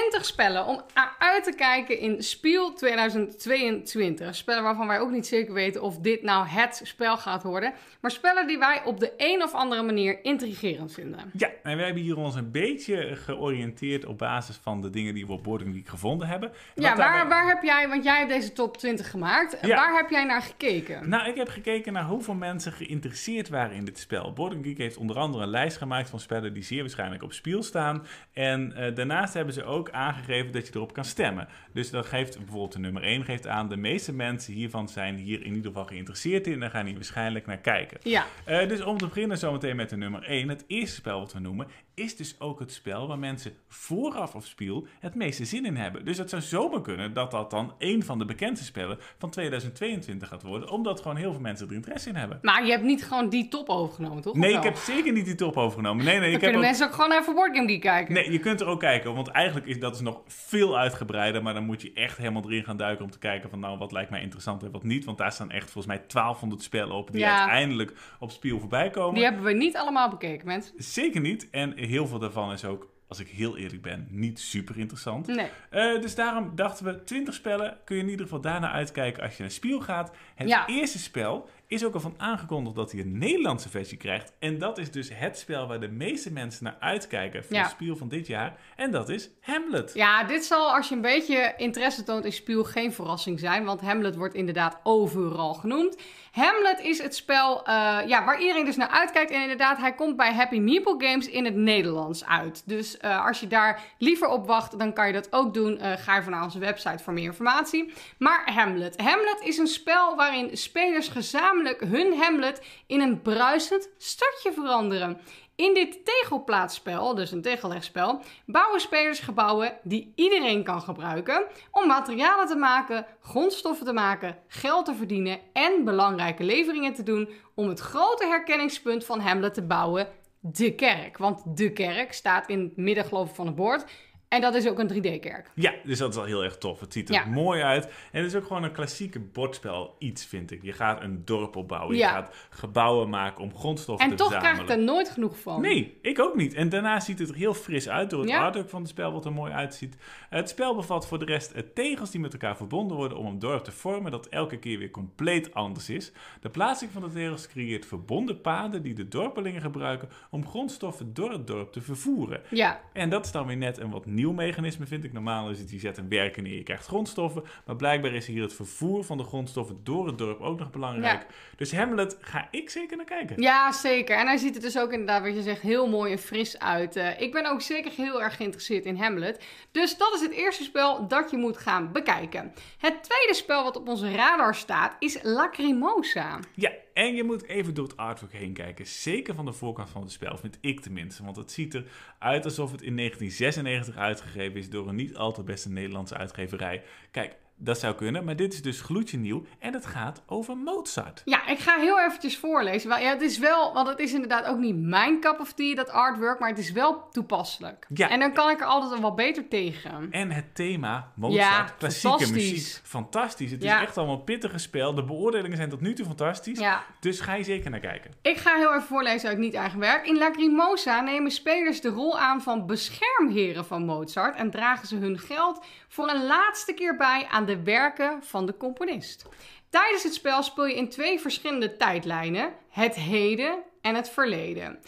20 spellen om uit te kijken in Spiel 2022. Spellen waarvan wij ook niet zeker weten of dit nou het spel gaat worden. Maar spellen die wij op de een of andere manier intrigerend vinden. Ja, en wij hebben hier ons een beetje georiënteerd op basis van de dingen die we op Boarding Week gevonden hebben. En Ja, waar, daarbij- waar heb jij, want jij hebt deze top 20 gemaakt. Ja. Waar heb jij naar gekeken? Nou, ik heb gekeken naar hoeveel mensen geïnteresseerd waren in dit spel. Boarding Geek heeft onder andere een lijst gemaakt van spellen die zeer waarschijnlijk op spiel staan. En eh, daarnaast hebben ze ook aangegeven dat je erop kan stemmen. Dus dat geeft bijvoorbeeld de nummer 1 geeft aan, de meeste mensen hiervan zijn hier in ieder geval geïnteresseerd in en gaan hier waarschijnlijk naar kijken. Ja, Eh, dus om te beginnen zometeen met de nummer 1. Het eerste spel wat we noemen is dus ook het spel waar mensen vooraf op spiel het meeste zin in hebben. Dus het zou zomaar kunnen dat dat dan een van de bekendste spellen van 2022 gaat worden. Omdat gewoon heel veel mensen er interesse in hebben. maar je hebt niet gewoon die top overgenomen, toch? Of Nee, ik heb zeker niet die top overgenomen. Nee, nee, Dan ik heb kunnen ook... mensen ook gewoon even Board Game Geek kijken. Nee, je kunt er ook kijken, want eigenlijk is dat is nog veel uitgebreider. Maar dan moet je echt helemaal erin gaan duiken om te kijken van nou, wat lijkt mij interessant en wat niet. Want daar staan echt volgens mij 1200 spellen op die Ja. uiteindelijk op spiel voorbij komen. Die hebben we niet allemaal bekeken, mensen. Zeker niet. En heel veel daarvan is ook, als ik heel eerlijk ben, niet super interessant. Nee. Eh, dus daarom dachten we, 20 spellen kun je in ieder geval daarna uitkijken als je naar Spiel gaat. Het Ja. eerste spel is ook al van aangekondigd dat hij een Nederlandse versie krijgt. En dat is dus het spel waar de meeste mensen naar uitkijken voor Ja. het Spiel van dit jaar. En dat is Hamlet. Ja, dit zal als je een beetje interesse toont in Spiel geen verrassing zijn, want Hamlet wordt inderdaad overal genoemd. Hamlet is het spel eh, ja, waar iedereen dus naar uitkijkt en inderdaad, hij komt bij Happy Meeple Games in het Nederlands uit. Dus eh, als je daar liever op wacht, dan kan je dat ook doen. Eh, ga even naar onze website voor meer informatie. Maar Hamlet. Hamlet is een spel waarin spelers gezamenlijk hun Hamlet in een bruisend stadje veranderen. In dit tegelplaatsspel, dus een tegellegspel, bouwen spelers gebouwen die iedereen kan gebruiken om materialen te maken, grondstoffen te maken, geld te verdienen en belangrijke leveringen te doen om het grote herkenningspunt van Hamlet te bouwen, de kerk. Want de kerk staat in het midden geloof van het bord en dat is ook een 3D-kerk. Ja, dus dat is al heel erg tof. Het ziet er Ja. mooi uit. En het is ook gewoon een klassieke bordspel iets, vind ik. Je gaat een dorp opbouwen. Je gaat gebouwen maken om grondstoffen En te toch verzamelen. krijg ik er nooit genoeg van. Nee, ik ook niet. En daarna ziet het er heel fris uit door het Ja? artwork van het spel, wat er mooi uitziet. Het spel bevat voor de rest tegels die met elkaar verbonden worden om een dorp te vormen dat elke keer weer compleet anders is. De plaatsing van de tegels creëert verbonden paden die de dorpelingen gebruiken om grondstoffen door het dorp te vervoeren. Ja, En dat is dan weer net een wat nieuw mechanisme, vind ik. Normaal is het, je zet een werken neer, je krijgt grondstoffen. Maar blijkbaar is hier het vervoer van de grondstoffen door het dorp ook nog belangrijk. Dus Hamlet ga ik zeker naar kijken. Ja, zeker. En hij ziet er dus ook inderdaad, wat je zegt, heel mooi en fris uit. Eh, ik ben ook zeker heel erg geïnteresseerd in Hamlet. Dus dat is het eerste spel dat je moet gaan bekijken. Het tweede spel wat op onze radar staat is Lacrimosa. Ja, en je moet even door het artwork heen kijken. Zeker van de voorkant van het spel, vind ik tenminste. Want het ziet eruit alsof het in 1996 uitgegeven is door een niet al te beste Nederlandse uitgeverij. Kijk, dat zou kunnen, maar dit is dus gloedje nieuw en het gaat over Mozart. Ja, ik ga heel eventjes voorlezen. Ja, het is wel, want het is inderdaad ook niet mijn cup of tea, dat artwork, maar het is wel toepasselijk. Ja. En dan kan ik er altijd wel beter tegen. En het thema Mozart, Ja, klassieke fantastisch. muziek, fantastisch. Het Ja. is echt allemaal een pittige spel. De beoordelingen zijn tot nu toe fantastisch. Ja. Dus ga je zeker naar kijken. Ik ga heel even voorlezen uit niet-eigen werk. In Lacrimosa nemen spelers de rol aan van beschermheren van Mozart en dragen ze hun geld voor een laatste keer bij aan de werken van de componist. Tijdens het spel speel je in twee verschillende tijdlijnen: het heden en het verleden.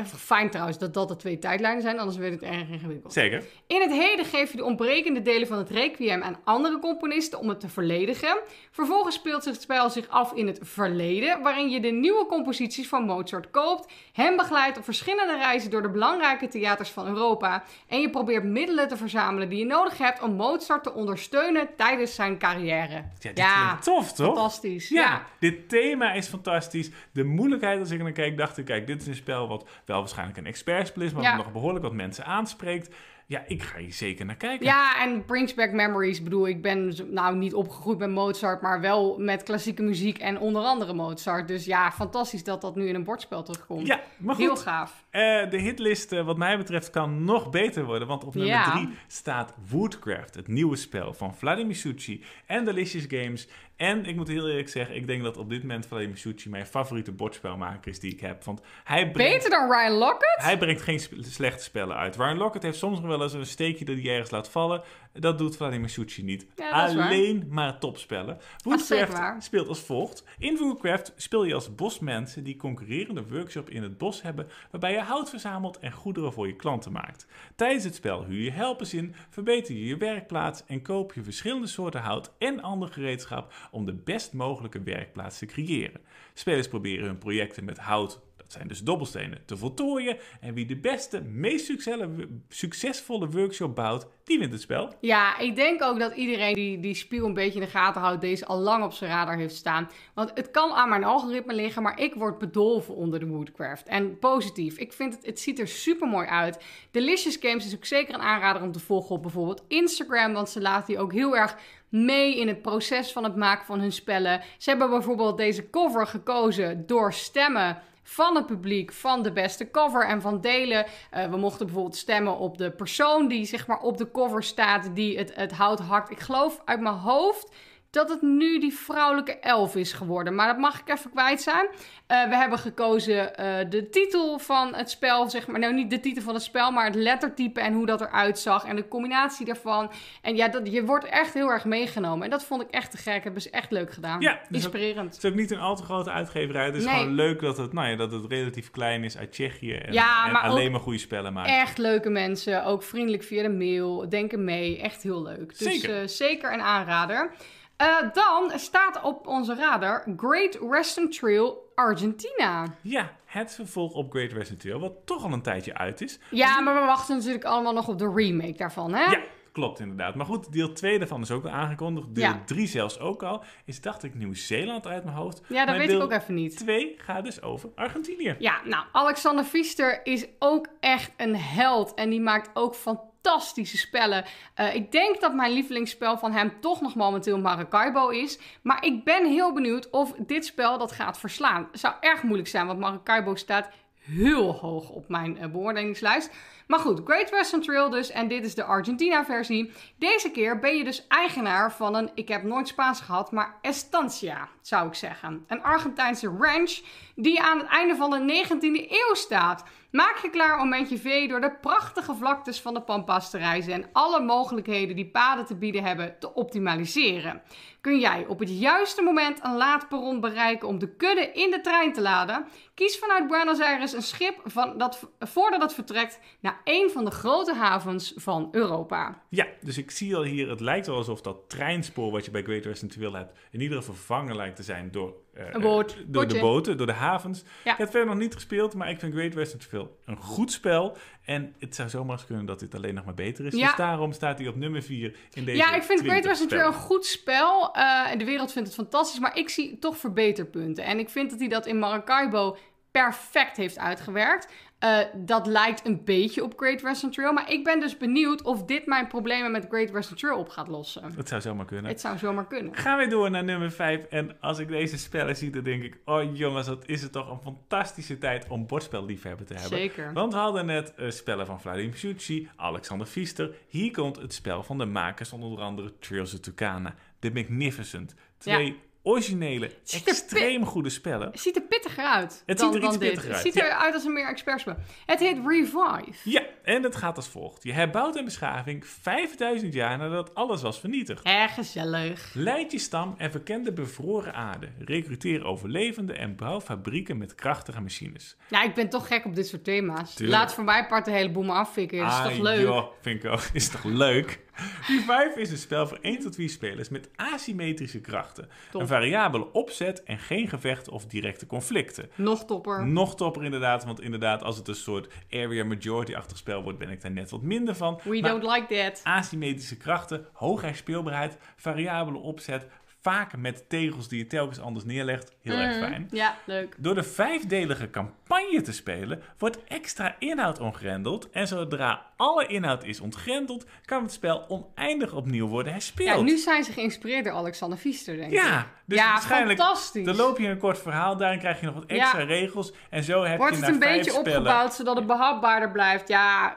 Echt Fijn trouwens dat dat de twee tijdlijnen zijn, anders wordt het erg ingewikkeld. Zeker. In het heden geef je de ontbrekende delen van het requiem aan andere componisten om het te verledigen. Vervolgens speelt zich het spel zich af in het verleden, waarin je de nieuwe composities van Mozart koopt, hem begeleidt op verschillende reizen door de belangrijke theaters van Europa en je probeert middelen te verzamelen die je nodig hebt om Mozart te ondersteunen tijdens zijn carrière. Ja, dit klinkt tof, toch? fantastisch. Ja, Ja. dit thema is fantastisch. De moeilijkheid als ik er naar kijk, dacht ik, kijk, dit is een spel wat wel waarschijnlijk een expertspel is, maar Ja. nog behoorlijk wat mensen aanspreekt. Ja, ik ga hier zeker naar kijken. Ja, en brings back memories. Ik bedoel, ik ben nou niet opgegroeid met Mozart, maar wel met klassieke muziek en onder andere Mozart. Dus ja, fantastisch dat dat nu in een bordspel terugkomt. Ja, maar goed. Heel gaaf. Eh, de hitlist, eh, wat mij betreft, kan nog beter worden. Want op nummer Ja. 3 staat Woodcraft, het nieuwe spel van Vladimir Succi en Delicious Games. En ik moet heel eerlijk zeggen, ik denk dat op dit moment Vladimir Succi mijn favoriete bordspelmaker is die ik heb. Want hij brengt, Beter dan Ryan Lockett? hij brengt geen sp- slechte spellen uit. Ryan Lockett heeft soms nog wel eens een steekje dat hij ergens laat vallen. Dat doet Vladimir Succi niet. Ja. Alleen maar topspellen. Woodcraft speelt als volgt. In Woodcraft speel je als bosmensen die concurrerende workshop in het bos hebben, waarbij je hout verzamelt en goederen voor je klanten maakt. Tijdens het spel huur je helpers in, verbeter je je werkplaats en koop je verschillende soorten hout en ander gereedschap om de best mogelijke werkplaats te creëren. Spelers proberen hun projecten met hout, zijn dus dobbelstenen, te voltooien en wie de beste, meest succesvolle- succesvolle workshop bouwt, die wint het spel. Ja, ik denk ook dat iedereen die die spiel een beetje in de gaten houdt, deze al lang op zijn radar heeft staan. Want het kan aan mijn algoritme liggen, maar ik word bedolven onder de Woodcraft. En positief. Ik vind het, het ziet er super mooi uit. Delicious Games is ook zeker een aanrader om te volgen op bijvoorbeeld Instagram, want ze laten die ook heel erg mee in het proces van het maken van hun spellen. Ze hebben bijvoorbeeld deze cover gekozen door stemmen van het publiek van de beste cover en van delen. Eh, we mochten bijvoorbeeld stemmen op de persoon die zeg maar op de cover staat, die het, het hout hakt. Ik geloof uit mijn hoofd dat het nu die vrouwelijke elf is geworden. Maar dat mag ik even kwijt zijn. Eh, we hebben gekozen eh, de titel van het spel, zeg maar. Nou, niet de titel van het spel, maar het lettertype en hoe dat eruit zag. En de combinatie daarvan. En ja, dat, je wordt echt heel erg meegenomen. En dat vond ik echt te gek. Hebben ze echt leuk gedaan. Ja, dus Inspirerend. Het is ook niet een al te grote uitgeverij. Het is Nee. gewoon leuk dat het, nou ja, dat het relatief klein is uit Tsjechië. En, Ja, en maar alleen maar goede spellen maakt. Echt leuke mensen, ook vriendelijk via de mail, denken mee, echt heel leuk. Dus Zeker. eh, zeker een aanrader. Eh, dan staat op onze radar Great Western Trail Argentina. Ja, het vervolg op Great Western Trail, wat toch al een tijdje uit is. Ja, maar we wachten natuurlijk allemaal nog op de remake daarvan, hè? Ja, klopt inderdaad. Maar goed, deel 2 daarvan is ook al aangekondigd. Deel Ja. 3 zelfs ook al. Is dacht ik Nieuw-Zeeland uit mijn hoofd. Ja, dat Maar weet deel ik ook even niet. 2 gaat dus over Argentinië. Ja, nou, Alexander Pfister is ook echt een held. En die maakt ook fantastische spellen. Eh, ik denk dat mijn lievelingsspel van hem toch nog momenteel Maracaibo is. Maar ik ben heel benieuwd of dit spel dat gaat verslaan. Het zou erg moeilijk zijn, want Maracaibo staat heel hoog op mijn eh, beoordelingslijst. Maar goed, Great Western Trail dus. En dit is de Argentina-versie. Deze keer ben je dus eigenaar van een, ik heb nooit Spaans gehad, maar estancia, zou ik zeggen. Een Argentijnse ranch die aan het einde van de 19e eeuw staat. Maak je klaar om met je vee door de prachtige vlaktes van de Pampas te reizen en alle mogelijkheden die paden te bieden hebben te optimaliseren. Kun jij op het juiste moment een laadperron bereiken om de kudde in de trein te laden? Kies vanuit Buenos Aires een schip van dat, voordat het vertrekt naar een van de grote havens van Europa. Ja, dus ik zie al hier, het lijkt wel alsof dat treinspoor wat je bij Great Western Trail hebt, in ieder geval vervangen lijkt te zijn door, eh, Een boot. eh, door de boten, door de havens. Ja. Ik heb het verder nog niet gespeeld, maar ik vind Great Western Trail een goed spel. En het zou zomaar eens kunnen dat dit alleen nog maar beter is. Ja. Dus daarom staat hij op nummer 4 in deze Ja, ik vind Great 20 Western Trail een goed spel. En de wereld vindt het fantastisch, maar ik zie toch verbeterpunten. En ik vind dat hij dat in Maracaibo perfect heeft uitgewerkt. Eh, dat lijkt een beetje op Great Western Trail. Maar ik ben dus benieuwd of dit mijn problemen met Great Western Trail op gaat lossen. Het zou zomaar kunnen. Het zou zomaar kunnen. Gaan we door naar nummer 5. En als ik deze spellen zie, dan denk ik... Oh jongens, wat is het toch een fantastische tijd om bordspelliefhebber te hebben. Zeker. Want we hadden net eh, spellen van Vladimir Succi, Alexander Pfister. Hier komt het spel van de makers van onder andere Trails of Tucana, The Magnificent. Twee originele, ziet extreem goede spellen. Het ziet er pittiger uit Het dan, ziet er iets dit. pittiger Het uit, ziet ja. eruit als een meer expertspel. Het heet Revive. Ja, en het gaat als volgt. Je herbouwt een beschaving 5000 jaar nadat alles was vernietigd. Erg gezellig. Leid je stam en verken de bevroren aarde. Recruteer overlevenden en bouw fabrieken met krachtige machines. Ja, ik ben toch gek op dit soort thema's. Tuurlijk. Laat voor mij part de hele boel maar afvikken. Is Ah, toch leuk? joh, vind ik ook. Is toch leuk? Revive is een spel voor 1 tot 4 spelers met asymmetrische krachten. Top. Een variabele opzet en geen gevechten of directe conflicten. Nog topper. Nog topper inderdaad, want inderdaad als het een soort area majority-achtig spel wordt, ben ik daar net wat minder van. We Maar don't like that. asymmetrische krachten, hoge speelbaarheid, variabele opzet, vaak met tegels die je telkens anders neerlegt. Heel erg Mhm. fijn. Ja, leuk. Door de vijfdelige campagne te spelen, wordt extra inhoud ontgrendeld. En zodra alle inhoud is ontgrendeld, kan het spel oneindig opnieuw worden herspeeld. Ja, nu zijn ze geïnspireerd door Alexander Pfister, denk ik. Ja, dus ja, waarschijnlijk fantastisch. dan loop je een kort verhaal, daarin krijg je nog wat extra Ja. regels. En zo heb Wordt je het een beetje spellen... opgebouwd, zodat het behapbaarder blijft. Ja,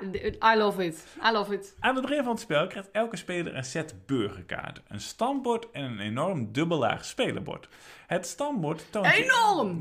I love it. I love it. Aan het begin van het spel krijgt elke speler een set burgerkaarten, een standbord en een enorme enorm dubbellaag spelenbord. Het standbord toont je, Enorm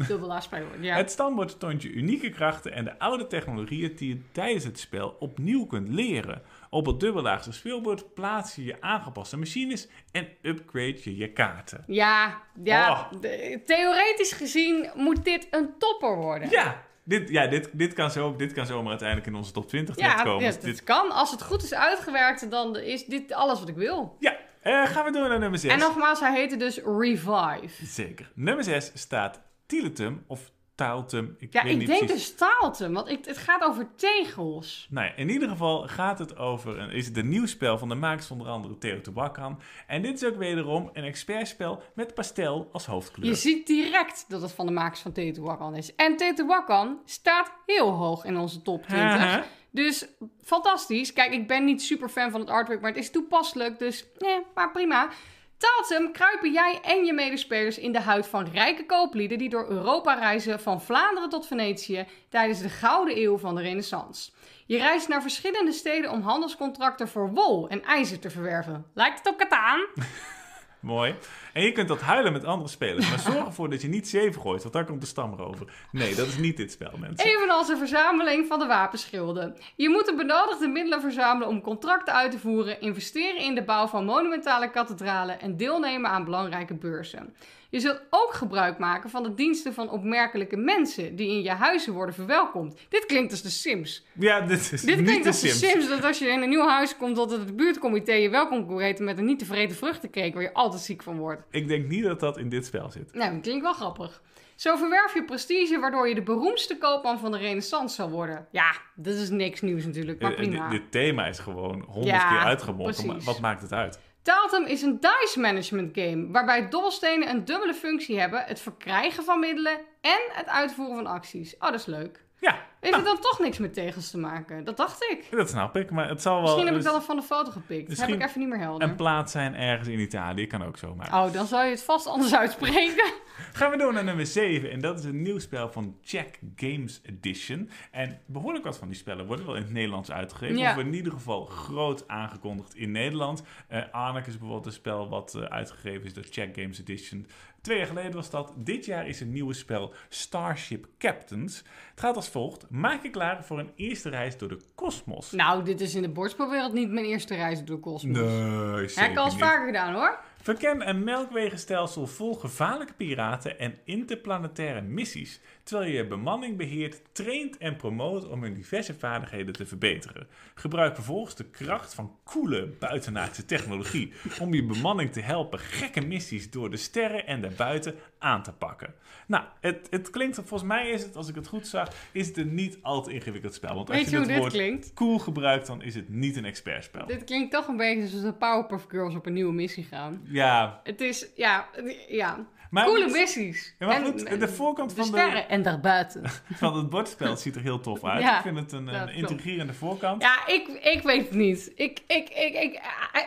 ja. het standbord toont je unieke krachten en de oude technologieën die je tijdens het spel opnieuw kunt leren. Op het dubbellaagse speelbord plaats je je aangepaste machines en upgrade je je kaarten. Ja, ja Oh. theoretisch gezien moet dit een topper worden. Ja, dit, ja dit, dit, kan zo, dit kan zomaar uiteindelijk in onze top 20 Ja, terechtkomen. ja, Dus dat dit, kan. Als het goed is uitgewerkt, dan is dit alles wat ik wil. ja, eh, gaan we door naar nummer 6. En nogmaals, hij heette dus Revive. Zeker. Nummer 6 staat Tiletum of Taaltum. Ik Ja, weet ik niet denk precies. dus Taalten, want ik, het gaat over tegels. Nou ja, in ieder geval gaat het over een, is het een nieuw spel van de makers van onder andere Teotihuacan. En dit is ook wederom een expertspel met pastel als hoofdkleur. Je ziet direct dat het van de makers van Teotihuacan is. En Teotihuacan staat heel hoog in onze top 20. Haha. Dus fantastisch. Kijk, ik ben niet super fan van het artwork, maar het is toepasselijk. Dus nee, maar prima. Taaltem kruipen jij en je medespelers in de huid van rijke kooplieden die door Europa reizen van Vlaanderen tot Venetië tijdens de Gouden Eeuw van de Renaissance. Je reist naar verschillende steden om handelscontracten voor wol en ijzer te verwerven. Lijkt het op Kataan? Mooi. En je kunt dat huilen met andere spelers. Maar zorg ervoor dat je niet zeven gooit, want daar komt de stam erover. Nee, dat is niet dit spel, mensen. Evenals een verzameling van de wapenschilden. Je moet de benodigde middelen verzamelen om contracten uit te voeren, investeren in de bouw van monumentale kathedralen en deelnemen aan belangrijke beurzen. Je zult ook gebruik maken van de diensten van opmerkelijke mensen die in je huizen worden verwelkomd. Dit klinkt als de Sims. Ja, dit is Dit niet klinkt de als de Sims. Dat als je in een nieuw huis komt, dat het buurtcomité je welkom kon met een niet tevreden vruchtencake waar je altijd ziek van wordt. Ik denk niet dat dat in dit spel zit. Nou, dat klinkt wel grappig. Zo verwerf je prestige waardoor je de beroemdste koopman van de renaissance zal worden. Ja, dat is niks nieuws natuurlijk, maar prima. Dit, thema is gewoon honderd Ja, keer uitgemolken. precies. Maar wat maakt het uit? Taaltem is een dice management game waarbij dobbelstenen een dubbele functie hebben: het verkrijgen van middelen en het uitvoeren van acties. Oh, dat is leuk. Ja, Heeft nou, het dan toch niks met tegels te maken? Dat dacht ik. dat snap ik. Maar het zal wel Misschien heb ik dus dan van de foto gepikt. Dat Misschien heb ik even niet meer helder. een plaats zijn ergens in Italië. Kan ook zomaar. Oh, dan zou je het vast anders uitspreken. Gaan we door naar nummer 7. En dat is een nieuw spel van Jack Games Edition. En behoorlijk wat van die spellen worden wel in het Nederlands uitgegeven. Ja. Of in ieder geval groot aangekondigd in Nederland. Eh Arnak is bijvoorbeeld een spel wat eh, uitgegeven is door Jack Games Edition. Twee jaar geleden was dat. Dit jaar is een nieuwe spel Starship Captains. Het gaat als volgt. Maak je klaar voor een eerste reis door de kosmos. nou, dit is in de bordspelwereld niet mijn eerste reis door de kosmos. Nee, Heb zeker ik al eens vaker gedaan hoor. Verken een melkwegenstelsel vol gevaarlijke piraten en interplanetaire missies, terwijl je je bemanning beheert, traint en promoot om hun diverse vaardigheden te verbeteren. Gebruik vervolgens de kracht van coole buitenaardse technologie om je bemanning te helpen gekke missies door de sterren en daarbuiten aan te pakken. Nou, het, het klinkt, volgens mij is het, als ik het goed zag, is het een niet al te ingewikkeld spel. Want als Weet je het dit woord klinkt? cool gebruikt, dan is het niet een expertspel. Dit klinkt toch een beetje alsof de Powerpuff Girls op een nieuwe missie gaan. Ja, Het is, ja, ja. Maar coole missies. Ja, maar En- goed, de voorkant de van de- sterren en daarbuiten. van het bordspel ziet er heel tof uit. Ja, ik vind het een, een intrigerende voorkant. Ja, ik, ik weet het niet. Ik, ik, ik, ik,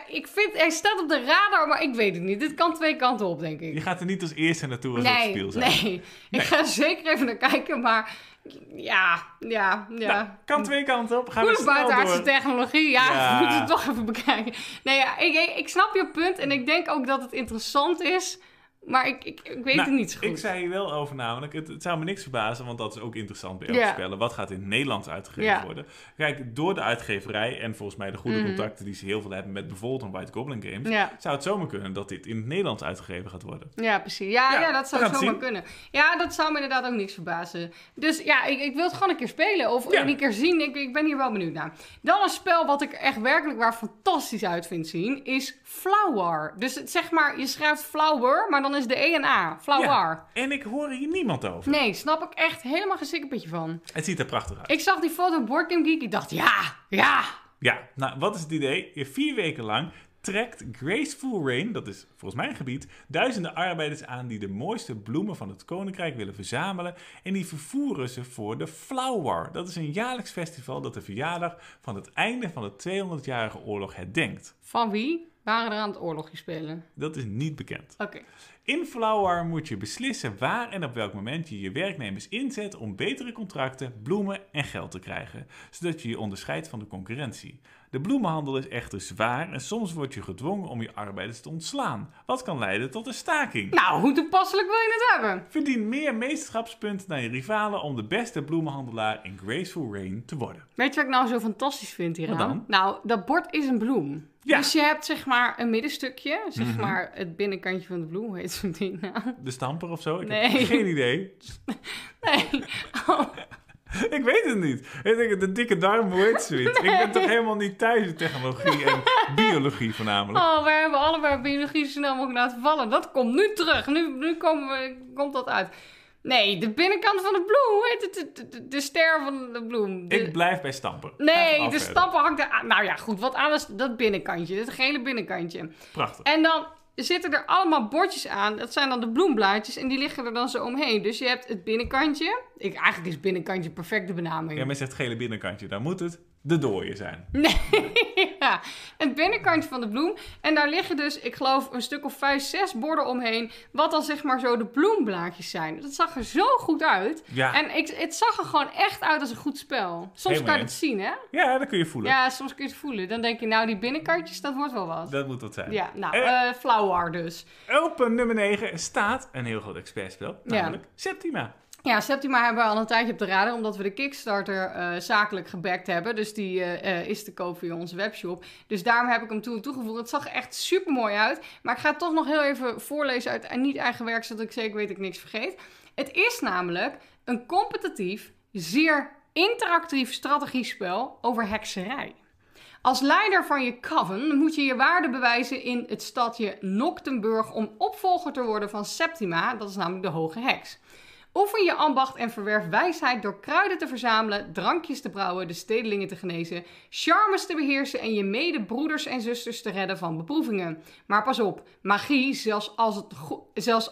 ik vind, hij staat op de radar, maar ik weet het niet. Dit kan twee kanten op, denk Je ik. gaat er niet als eerste naartoe als het Nee, speel zijn. nee. Ik ga er zeker even naar kijken, maar ja, ja, ja. Nou, kan twee kanten op. Gaan snel buitenaardse technologie, ja, Ja. we moeten het toch even bekijken. Nee, ja, ik, ik, ik snap je punt en ik denk ook dat het interessant is, maar ik, ik, ik weet Nou, het niet zo goed. Ik zei hier wel over namelijk, het, het zou me niks verbazen, want dat is ook interessant bij elk Ja. spellen. Wat gaat in het Nederlands uitgegeven Ja. worden? Kijk, door de uitgeverij en volgens mij de goede Mhm. contacten die ze heel veel hebben met bijvoorbeeld een White Goblin Games, Ja. zou het zomaar kunnen dat dit in het Nederlands uitgegeven gaat worden. Ja, precies. Ja, Ja, ja, dat zou zomaar zien. kunnen. Ja, dat zou me inderdaad ook niks verbazen. Dus ja, ik, ik wil het gewoon een keer spelen. Of een keer zien. Ik, ik ben hier wel benieuwd naar. Dan een spel wat ik echt werkelijk waar fantastisch uit vind zien, is Flower. Dus het, zeg maar, je schrijft Flower, maar dan is de E en A. Flower. Ja, en ik hoor hier niemand over. Nee, snap ik echt helemaal geen sikkerpetje van. Het ziet er prachtig uit. Ik zag die foto op Board Game Geek. Ik dacht, ja, ja. Ja, nou, wat is het idee? Je vier weken lang trekt Graceful Rain, dat is volgens mij een gebied, duizenden arbeiders aan die de mooiste bloemen van het koninkrijk willen verzamelen en die vervoeren ze voor de Flower. Dat is een jaarlijks festival dat de verjaardag van het einde van de 200-jarige oorlog herdenkt. Van wie waren er aan het oorlogje spelen? Dat is niet bekend. Oké. In Flower moet je beslissen waar en op welk moment je je werknemers inzet om betere contracten, bloemen en geld te krijgen, zodat je je onderscheidt van de concurrentie. De bloemenhandel is echter zwaar en soms word je gedwongen om je arbeiders te ontslaan. Wat kan leiden tot een staking. Nou, hoe toepasselijk wil je het hebben? Verdien meer meesterschapspunten dan je rivalen om de beste bloemenhandelaar in Graceful Rain te worden. Weet je wat ik nou zo fantastisch vind? Wat dan? Nou, dat bord is een bloem. Ja. Dus je hebt zeg maar een middenstukje, zeg Mhm. maar het binnenkantje van de bloem, hoe heet zo'n ding nou? De stamper of zo? Ik Nee. heb geen idee. Nee. Oh, Ik weet het niet. Ik denk, de dikke darm, hoe heet zoiets? Ik ben toch helemaal niet thuis in technologie en biologie voornamelijk. oh, we hebben allebei biologie zo snel mogelijk laten vallen. Dat komt nu terug. Nu, nu komen we, komt dat uit. Nee, de binnenkant van de bloem. Hoe heet het? De, de, de ster van de bloem. De- Ik blijf bij stamper. Ga nee, de stappen hangt er aan. Nou ja, goed. Wat aan is dat binnenkantje. Dat gele binnenkantje. Prachtig. En dan zitten er allemaal bordjes aan. Dat zijn dan de bloemblaadjes. En die liggen er dan zo omheen. Dus je hebt het binnenkantje. Ik, eigenlijk is binnenkantje perfecte benaming. Ja, maar je zegt gele binnenkantje. Dan moet het de dooie zijn. Nee, ja. Het binnenkantje van de bloem. En daar liggen dus, ik geloof, een stuk of vijf, zes borden omheen. Wat dan zeg maar zo de bloemblaadjes zijn. Dat zag er zo goed uit. Ja, En ik, het zag er gewoon echt uit als een goed spel. Soms Helemaal kan je het zien, hè? ja dat kun je voelen. Ja, soms kun je het voelen. Dan denk je, nou, die binnenkantjes, dat wordt wel wat. Dat moet dat zijn. Ja, nou, Eh. eh Flower dus. Op eh, nummer 9 staat een heel groot expertspel. Ja. Namelijk Septima. Ja, Septima hebben we al een tijdje op de radar, omdat we de Kickstarter eh, zakelijk gebackt hebben. Dus die eh, eh, is te koop via onze webshop. Dus daarom heb ik hem toe toegevoegd. Het zag echt super mooi uit. Maar ik ga het toch nog heel even voorlezen uit niet eigen werk, zodat ik zeker weet dat ik niks vergeet. Het is namelijk een competitief, zeer interactief strategiespel over hekserij. Als leider van je coven moet je je waarde bewijzen in het stadje Noctenburg om opvolger te worden van Septima, dat is namelijk de hoge heks. Oefen je ambacht en verwerf wijsheid door kruiden te verzamelen, drankjes te brouwen, de stedelingen te genezen, charmes te beheersen en je medebroeders en zusters te redden van beproevingen. Maar pas op, magie, zelfs als het, zelfs,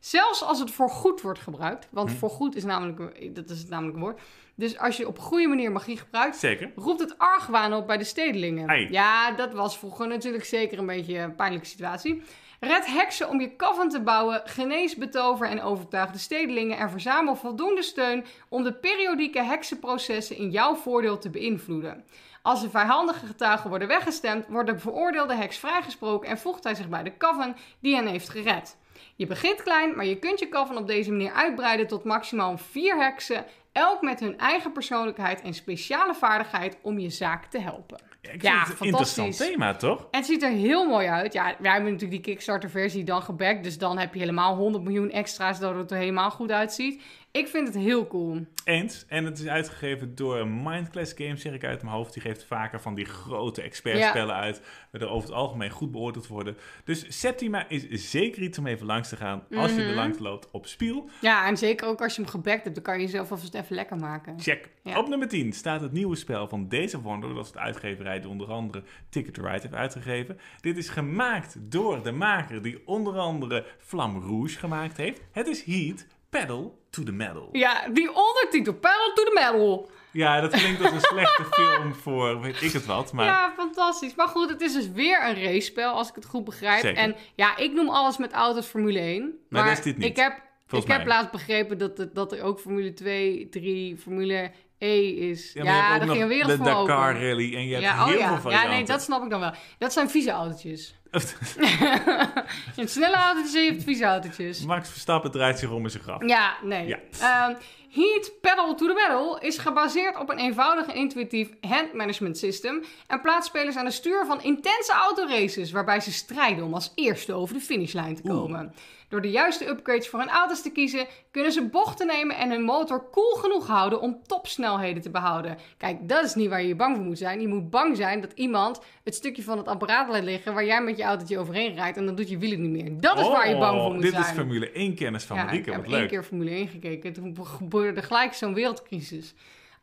zelfs als het voor goed wordt gebruikt, want voor goed is namelijk, dat is namelijk een woord, dus als je op goede manier magie gebruikt, Zeker. roept het argwaan op bij de stedelingen. Ja, dat was vroeger natuurlijk zeker een beetje een pijnlijke situatie. Red heksen om je coven te bouwen, genees, betover en overtuig de stedelingen en verzamel voldoende steun om de periodieke heksenprocessen in jouw voordeel te beïnvloeden. Als de vijandige getuigen worden weggestemd, wordt de veroordeelde heks vrijgesproken en voegt hij zich bij de coven die hen heeft gered. Je begint klein, maar je kunt je coven op deze manier uitbreiden tot maximaal vier heksen, elk met hun eigen persoonlijkheid en speciale vaardigheid om je zaak te helpen. Ja, ik Ja, vind het een interessant thema, toch? En het ziet er heel mooi uit. Ja, wij hebben natuurlijk die Kickstarter-versie dan gebackt. Dus dan heb je helemaal 100 miljoen extra's, dat het er helemaal goed uitziet. Ik vind het heel cool. Eens. En het is uitgegeven door Mindclass Games, zeg ik uit mijn hoofd. Die geeft vaker van die grote expertspellen uit. Waar er over het algemeen goed beoordeeld worden. Dus Septima is zeker iets om even langs te gaan. Als je er Mhm. langs loopt op Spiel. Ja, en zeker ook als je hem gebackt hebt, dan kan je jezelf alvast even lekker maken. Check. Ja. Op nummer 10 staat het nieuwe spel van deze Wonder. Dat is de uitgeverij die onder andere Ticket to Ride heeft uitgegeven. Dit is gemaakt door de maker die onder andere Flamme Rouge gemaakt heeft. Het is Heat Pedal to the Metal. Ja, die ondertitel, Pedal to the Metal. Ja, dat klinkt als een slechte film voor weet ik het wat. Maar Ja, fantastisch. Maar goed, het is dus weer een racepel, als ik het goed begrijp. Zeker. En ja, ik noem alles met auto's Formule 1. Maar dat is dit niet, ik heb, volgens ik heb mij. laatst begrepen dat, het, dat er ook Formule 2, 3, Formule E is. Ja, daar ging een wereld de Dakar open. Rally en je hebt ja, heel oh ja. veel ja, nee, dat snap ik dan wel. Dat zijn vieze autootjes. je hebt snelle autootjes en je hebt vieze autootjes. Max Verstappen draait zich om in zijn graf. Ja, nee. Ja. Ehm, Heat Pedal to the Metal is gebaseerd op een eenvoudig en intuïtief handmanagement system en plaatst spelers aan het stuur van intense autoraces waarbij ze strijden om als eerste over de finishlijn te Oeh. Door de juiste upgrades voor hun auto's te kiezen, kunnen ze bochten nemen en hun motor koel genoeg houden om topsnelheden te behouden. Kijk, dat is niet waar je bang voor moet zijn. Je moet bang zijn dat iemand het stukje van het apparaat laat liggen waar jij met je autootje overheen rijdt en dan doet je wielen niet meer. Dat is waar je bang voor Oh, moet dit zijn. is Formule 1 kennis van Ja, Marieke, ik heb wat één leuk. keer Formule 1 gekeken. Toen gebeurde gelijk zo'n wereldcrisis.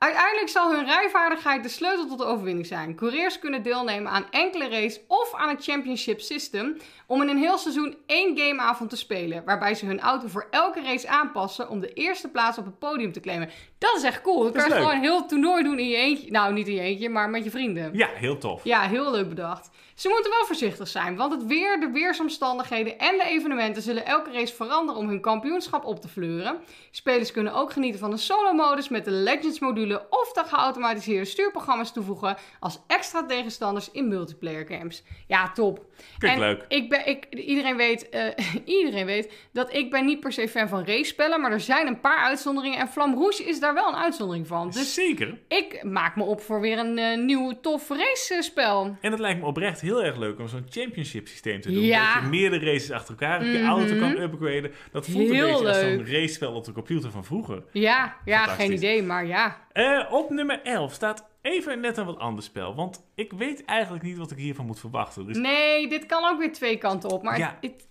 Uiteindelijk zal hun rijvaardigheid de sleutel tot de overwinning zijn. Coureurs kunnen deelnemen aan enkele race of aan het championship system om in een heel seizoen één gameavond te spelen, waarbij ze hun auto voor elke race aanpassen om de eerste plaats op het podium te claimen. Dat is echt cool. Dan kan je gewoon heel het toernooi doen in je eentje. Nou, niet in je eentje, maar met je vrienden. Ja, heel tof. Ja, heel leuk bedacht. Ze moeten wel voorzichtig zijn, want het weer, de weersomstandigheden en de evenementen zullen elke race veranderen om hun kampioenschap op te fleuren. Spelers kunnen ook genieten van de solo-modus met de Legends-module of de geautomatiseerde stuurprogramma's toevoegen als extra tegenstanders in multiplayer games. Ja, top. Klinkt En leuk. Ik ben, ik, iedereen, weet, eh, iedereen weet dat ik ben niet per se fan van race-spellen, maar er zijn een paar uitzonderingen en Flam Rouge is daar wel een uitzondering van. Dus Zeker. ik maak me op voor weer een eh, nieuw tof race-spel. En het lijkt me oprecht heel erg leuk om zo'n championship systeem te doen. Ja. Dat je meerdere races achter elkaar op je Mhm. auto kan upgraden. Dat voelt een beetje als zo'n racespel op de computer van vroeger. Ja, ja, geen idee, maar ja. Eh, op nummer 11 staat even net een wat ander spel. Want ik weet eigenlijk niet wat ik hiervan moet verwachten. Dus Nee, dit kan ook weer twee kanten op, maar Ja. het,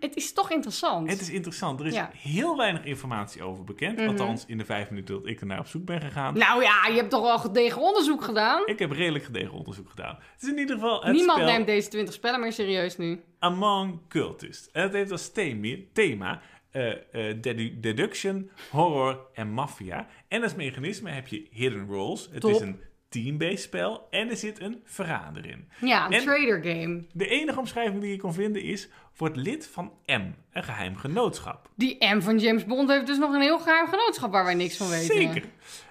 het, is toch interessant. het is interessant. Er is Ja. heel weinig informatie over bekend. Mhm. Althans, in de vijf minuten dat ik ernaar op zoek ben gegaan. Nou ja, je hebt toch wel gedegen onderzoek gedaan? Ik heb redelijk gedegen onderzoek gedaan. Het is in ieder geval het Niemand spel neemt deze 20 spellen meer serieus nu. Among Cultists. En het heeft als thema, thema eh, eh, dedu- deduction, horror en maffia. En als mechanisme heb je hidden roles. Het Top. is een team-based spel en er zit een verrader in. Ja, een En- trader game. De enige omschrijving die je kon vinden is... wordt lid van M, een geheim genootschap. Die M van James Bond heeft dus nog een heel geheim genootschap waar wij niks van weten. Zeker.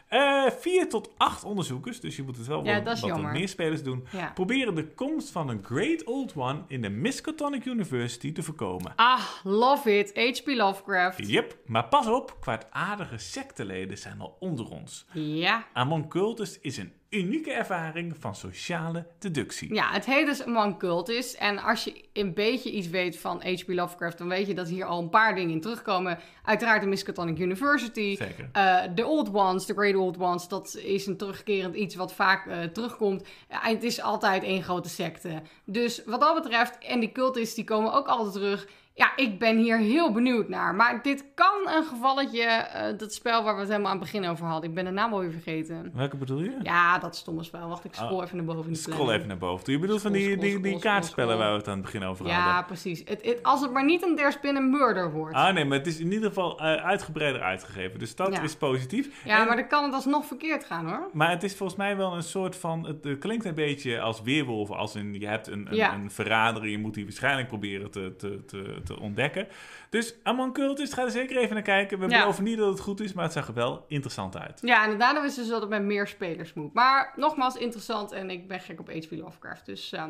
Eh, vier tot acht onderzoekers, dus je moet het wel Ja, wat, meer spelers doen... Ja. proberen de komst van een Great Old One in de Miskatonic University te voorkomen. Ah, love it. H.P. Lovecraft. Yep, maar pas op, kwaadaardige secteleden zijn al onder ons. Ja. Among Cultists is een unieke ervaring van sociale deductie. Ja, het heet dus Among Cultists. En als je een beetje iets weet van H.P. Lovecraft, dan weet je dat hier al een paar dingen in terugkomen. Uiteraard de Miskatonic University. Zeker. Eh, De Old Ones, de Great Old Ones, dat is een terugkerend iets wat vaak eh, terugkomt. En het is altijd één grote secte. Dus wat dat betreft, en die cultists die komen ook altijd terug. Ja, ik ben hier heel benieuwd naar. Maar dit kan een gevalletje, eh, dat spel waar we het helemaal aan het begin over hadden. Ik ben de naam alweer vergeten. Welke bedoel je? Ja, dat stomme spel. Wacht, ik scroll Oh, even naar boven Scroll even naar boven. Je bedoelt van Scroll, die, scroll, die, die scroll, kaartspellen scroll. waar we het aan het begin over Ja, hadden. precies. Het, het- als het maar niet een There's Been a Murder wordt. Ah nee, maar het is in ieder geval eh, uitgebreider uitgegeven. Dus dat Ja. is positief. ja, En- maar dan kan het alsnog verkeerd gaan hoor. maar het is volgens mij wel een soort van... Het, klinkt een beetje als weerwolf. Als in, je hebt een, een, Ja. een verrader je moet die waarschijnlijk proberen te, te, te, te ontdekken. Dus Among Cultists, ga er zeker even naar kijken. We Ja. beloven niet dat het goed is, maar het zag er wel interessant uit. Ja, en daarna wisten ze dat het met meer spelers moet. Maar nogmaals interessant en ik ben gek op H.P. Lovecraft. Dus eh.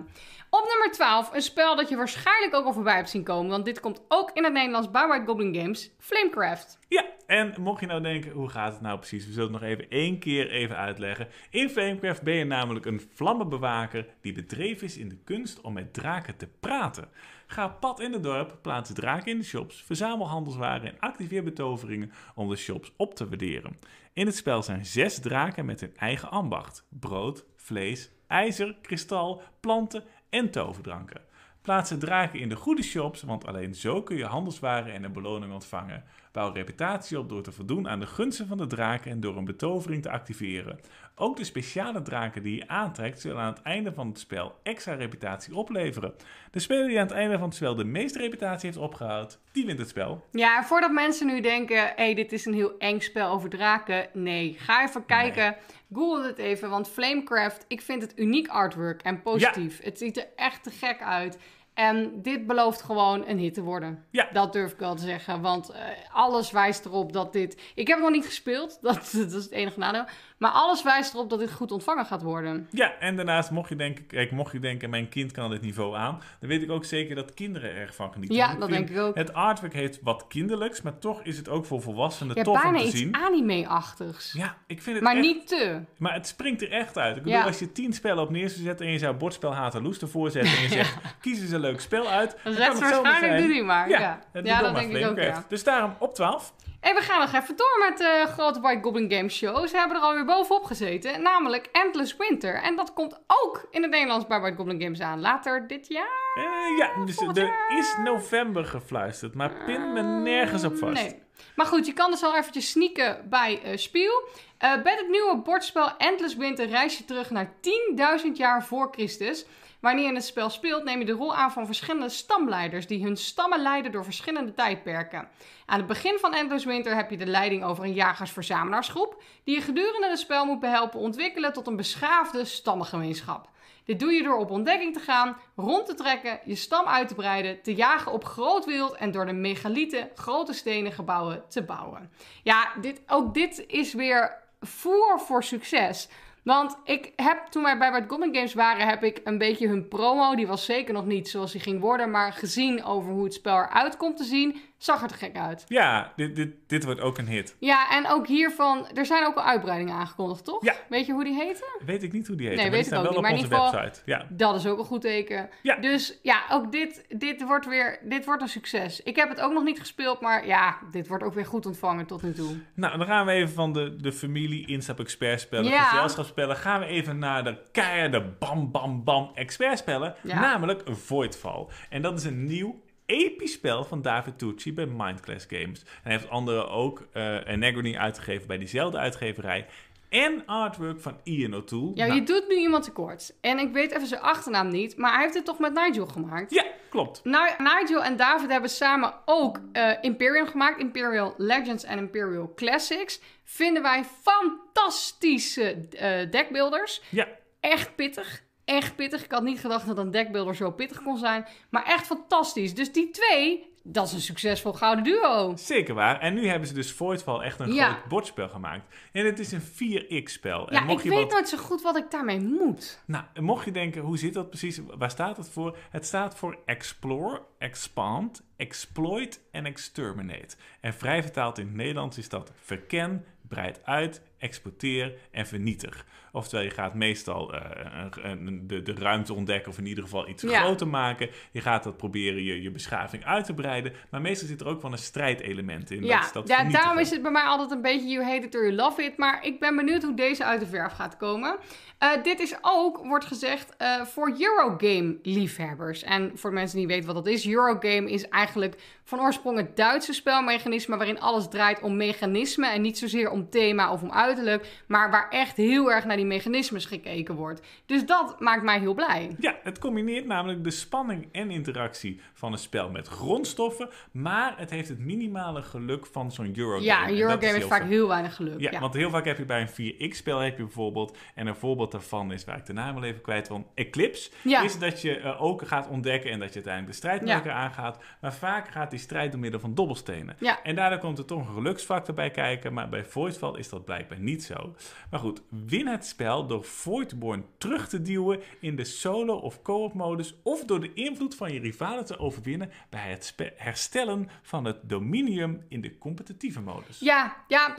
op nummer 12, een spel dat je waarschijnlijk ook al voorbij hebt zien komen. Want dit komt ook in het Nederlands bij White Goblin Games. Flamecraft. Ja, en mocht je nou denken, hoe gaat het nou precies? We zullen het nog even één keer even uitleggen. In Flamecraft ben je namelijk een vlammenbewaker die bedreven is in de kunst om met draken te praten. Ga pad in het dorp, plaats draken in de shops, verzamel handelswaren en activeer betoveringen om de shops op te waarderen. In het spel zijn zes draken met hun eigen ambacht: brood, vlees, ijzer, kristal, planten en toverdranken. Plaats de draken in de goede shops, want alleen zo kun je handelswaren en een beloning ontvangen. Bouw reputatie op door te voldoen aan de gunsten van de draken en door een betovering te activeren. Ook de speciale draken die je aantrekt zullen aan het einde van het spel extra reputatie opleveren. De speler die aan het einde van het spel de meeste reputatie heeft opgehaald, die wint het spel. Ja, voordat mensen nu denken, hé, hey, dit is een heel eng spel over draken. Nee, ga even kijken. Google het even, want Flamecraft, ik vind het uniek artwork en positief. Het ziet er echt te gek uit. En dit belooft gewoon een hit te worden. Ja. Dat durf ik wel te zeggen, want eh, alles wijst erop dat dit... Ik heb het nog niet gespeeld, dat, dat is het enige nadeel. Maar alles wijst erop dat dit goed ontvangen gaat worden. Ja, en daarnaast mocht je denken, kijk, mocht je denken, mijn kind kan dit niveau aan, dan weet ik ook zeker dat kinderen er erg van genieten. Ja, dat denk ik ook. Het artwork heeft wat kinderlijks, maar toch is het ook voor volwassenen Ja, tof om bijna te iets zien. anime-achtigs. Ja, ik vind het maar echt- niet te. Maar het springt er echt uit. Ik bedoel, Ja. als je tien spellen op neer zou zetten en je zou bordspel Haterloes ervoor zetten en je zegt, kies eens een leuk spel uit. Dan kan zegt ze het zomaar waarschijnlijk, die maar. Ja, ja. dat denk ik ook. Dus daarom op 12. En we gaan nog even door met de grote White Goblin Games Show. Ze hebben er alweer bovenop gezeten, namelijk Endless Winter. En dat komt ook in het Nederlands bij White Goblin Games aan. Later dit jaar. Eh, ja, dus er is november gefluisterd, maar pin me nergens op vast. Nee. Maar goed, je kan dus al eventjes sneaken bij eh Spiel. Eh, bij het nieuwe bordspel Endless Winter reis je terug naar 10.000 jaar voor Christus. Wanneer je het spel speelt, neem je de rol aan van verschillende stamleiders die hun stammen leiden door verschillende tijdperken. Aan het begin van Endless Winter heb je de leiding over een jagers-verzamelaarsgroep, die je gedurende het spel moet behelpen ontwikkelen tot een beschaafde stammengemeenschap. Dit doe je door op ontdekking te gaan, rond te trekken, je stam uit te breiden, te jagen op groot wild en door de megalieten grote stenen gebouwen te bouwen. Ja, dit, ook dit is weer voer voor succes. Want ik heb, toen wij bij White Goblin Games waren, heb ik een beetje hun promo, die was zeker nog niet zoals die ging worden, maar gezien over hoe het spel eruit komt te zien, zag er te gek uit. Ja, dit, dit, dit wordt ook een hit. Ja, en ook hiervan, er zijn ook al uitbreidingen aangekondigd, toch? Ja. Weet je hoe die heten? Weet ik niet hoe die heet. Nee, weet ik ook wel niet, op maar in ieder geval- website. Ja. Dat is ook een goed teken. Ja. Dus ja, ook dit, dit wordt weer dit wordt een succes. Ik heb het ook nog niet gespeeld, maar ja, dit wordt ook weer goed ontvangen tot nu toe. Nou, dan gaan we even van de, de familie instap expertspellen, Ja. gezelschapsspellen, gaan we even naar de keiharde bam bam bam expertspellen, Ja. namelijk Voidfall. En dat is een nieuw episch spel van David Tucci bij Mindclass Games. En hij heeft andere ook uh, Anagony uitgegeven bij diezelfde uitgeverij. En artwork van Ian O'Toole. Ja, Nou, je doet nu iemand tekort. En ik weet even zijn achternaam niet, maar hij heeft het toch met Nigel gemaakt? ja, klopt. Nou, Nigel en David hebben samen ook eh, Imperium gemaakt. Imperial Legends en Imperial Classics. Vinden wij fantastische eh deckbuilders. Ja, Echt pittig. Echt pittig. Ik had niet gedacht dat een deckbuilder zo pittig kon zijn. Maar echt fantastisch. Dus die twee, dat is een succesvol gouden duo. zeker waar. En nu hebben ze dus Voidfall echt een Ja. groot bordspel gemaakt. En het is een 4X-spel. En Ja, ik mocht je weet wat... nooit zo goed wat ik daarmee moet. Nou, mocht je denken, hoe zit dat precies? Waar staat het voor? Het staat voor Explore, Expand, Exploit en Exterminate. En vrij vertaald in het Nederlands is dat verken, breid uit, exporteer en vernietig. Oftewel, je gaat meestal eh, de, de ruimte ontdekken of in ieder geval iets Ja. groter maken. Je gaat dat proberen je, je beschaving uit te breiden. Maar meestal zit er ook wel een strijdelement in. Ja, dat dat ja daarom is het bij mij altijd een beetje you hate it or you love it. Maar ik ben benieuwd hoe deze uit de verf gaat komen. Eh, dit is ook, wordt gezegd, eh, voor Eurogame-liefhebbers. En voor de mensen die niet weten wat dat is, Eurogame is eigenlijk van oorsprong het Duitse spelmechanisme... waarin alles draait om mechanismen en niet zozeer om thema of om uiterlijk... maar waar echt heel erg naar die mechanismes gekeken wordt. Dus dat maakt mij heel blij. Ja, het combineert namelijk de spanning en interactie van een spel met grondstoffen, maar het heeft het minimale geluk van zo'n Eurogame. Ja, En een Eurogame is heeft vaak heel weinig geluk. Ja, Ja, want heel vaak heb je bij een 4X-spel heb je bijvoorbeeld, en een voorbeeld daarvan is waar ik de naam wel even kwijt van Eclipse, Ja. is dat je eh, ook gaat ontdekken en dat je uiteindelijk de strijd met elkaar aangaat, maar vaak gaat die strijd door middel van dobbelstenen. Ja. En daardoor komt er toch een geluksfactor bij kijken, maar bij Voidfall is dat blijkbaar niet zo. Maar goed, win het spel door Voidborn terug te duwen in de solo- of co-op modus of door de invloed van je rivalen te overwinnen bij het herstellen van het dominium in de competitieve modus. Ja, ja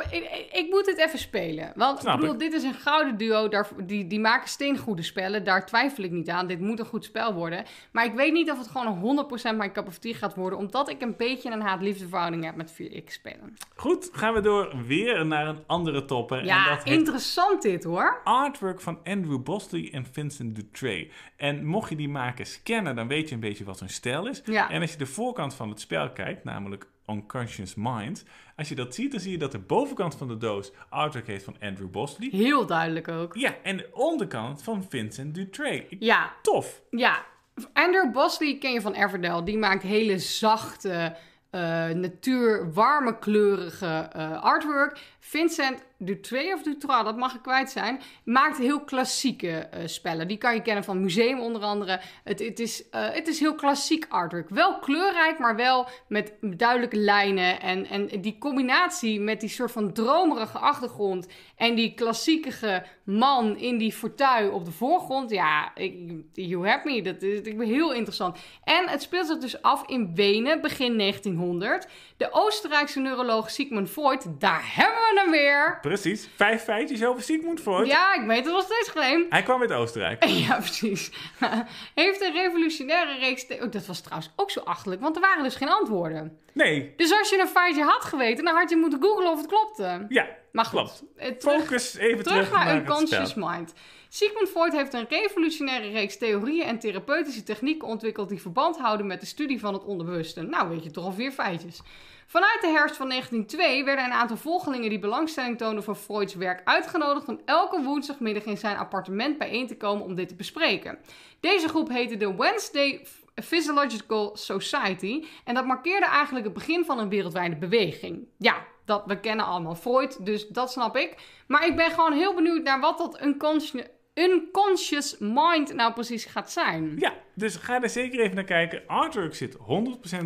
ik, moet het even spelen. Want Snap ik bedoel, ik. dit is een gouden duo. Daar, die, die maken steengoede spellen. Daar twijfel ik niet aan. Dit moet een goed spel worden. Maar ik weet niet of het gewoon 100% mijn cup of tea gaat worden. Omdat ik een beetje een haat-liefdeverhouding heb met 4X spellen. Goed, gaan we door weer naar een andere topper. Ja, dat interessant dit hoor. artwork van Andrew Bosley en Vincent Dutray. En mocht je die makers kennen, dan weet je een beetje wat hun stijl is. Ja. En als je de voorkant van het spel kijkt, namelijk Unconscious Mind, als je dat ziet, dan zie je dat de bovenkant van de doos artwork heeft van Andrew Bosley. Heel duidelijk ook. Ja, en de onderkant van Vincent Dutray. Ik- Ja, Tof. Ja, Andrew Bosley ken je van Everdell. Die maakt hele zachte, eh, natuur, warme kleurige eh, artwork. Vincent Dutray of Dutrois, dat mag ik kwijt zijn, maakt heel klassieke eh, spellen. Die kan je kennen van museum onder andere. Het, het, is, eh, het is heel klassiek artwork. Wel kleurrijk, maar wel met duidelijke lijnen. En, en die combinatie met die soort van dromerige achtergrond en die klassiekige man in die fauteuil op de voorgrond. Ja, you have me. Dat is ik ben heel interessant. En het speelt zich dus af in Wenen, begin 1900. De Oostenrijkse neuroloog Sigmund Freud, daar hebben we hem weer. Precies. Vijf feitjes over Sigmund Freud. Ja, ik weet het nog steeds geleem. Hij kwam uit Oostenrijk. Ja, precies. Heeft een revolutionaire reeks... Oh, dat was trouwens ook zo achterlijk, want er waren dus geen antwoorden. Nee. Dus als je een feitje had geweten, dan had je moeten googlen of het klopte. Ja, Maar goed, klopt. terug, Focus even terug, terug naar naar Unconscious. Mind. Sigmund Freud heeft een revolutionaire reeks theorieën en therapeutische technieken ontwikkeld die verband houden met de studie van het onderbewuste. Nou, weet je toch al vier feitjes. Vanuit de herfst van 1902 werden een aantal volgelingen die belangstelling toonden voor Freuds werk uitgenodigd om elke woensdagmiddag in zijn appartement bijeen te komen om dit te bespreken. Deze groep heette de Wednesday Physiological Society en dat markeerde eigenlijk het begin van een wereldwijde beweging. Ja, dat, we kennen allemaal Freud, dus dat snap ik. Maar ik ben gewoon heel benieuwd naar wat dat unconscious, unconscious mind nou precies gaat zijn. Ja, dus ga er zeker even naar kijken. Artwork zit 100%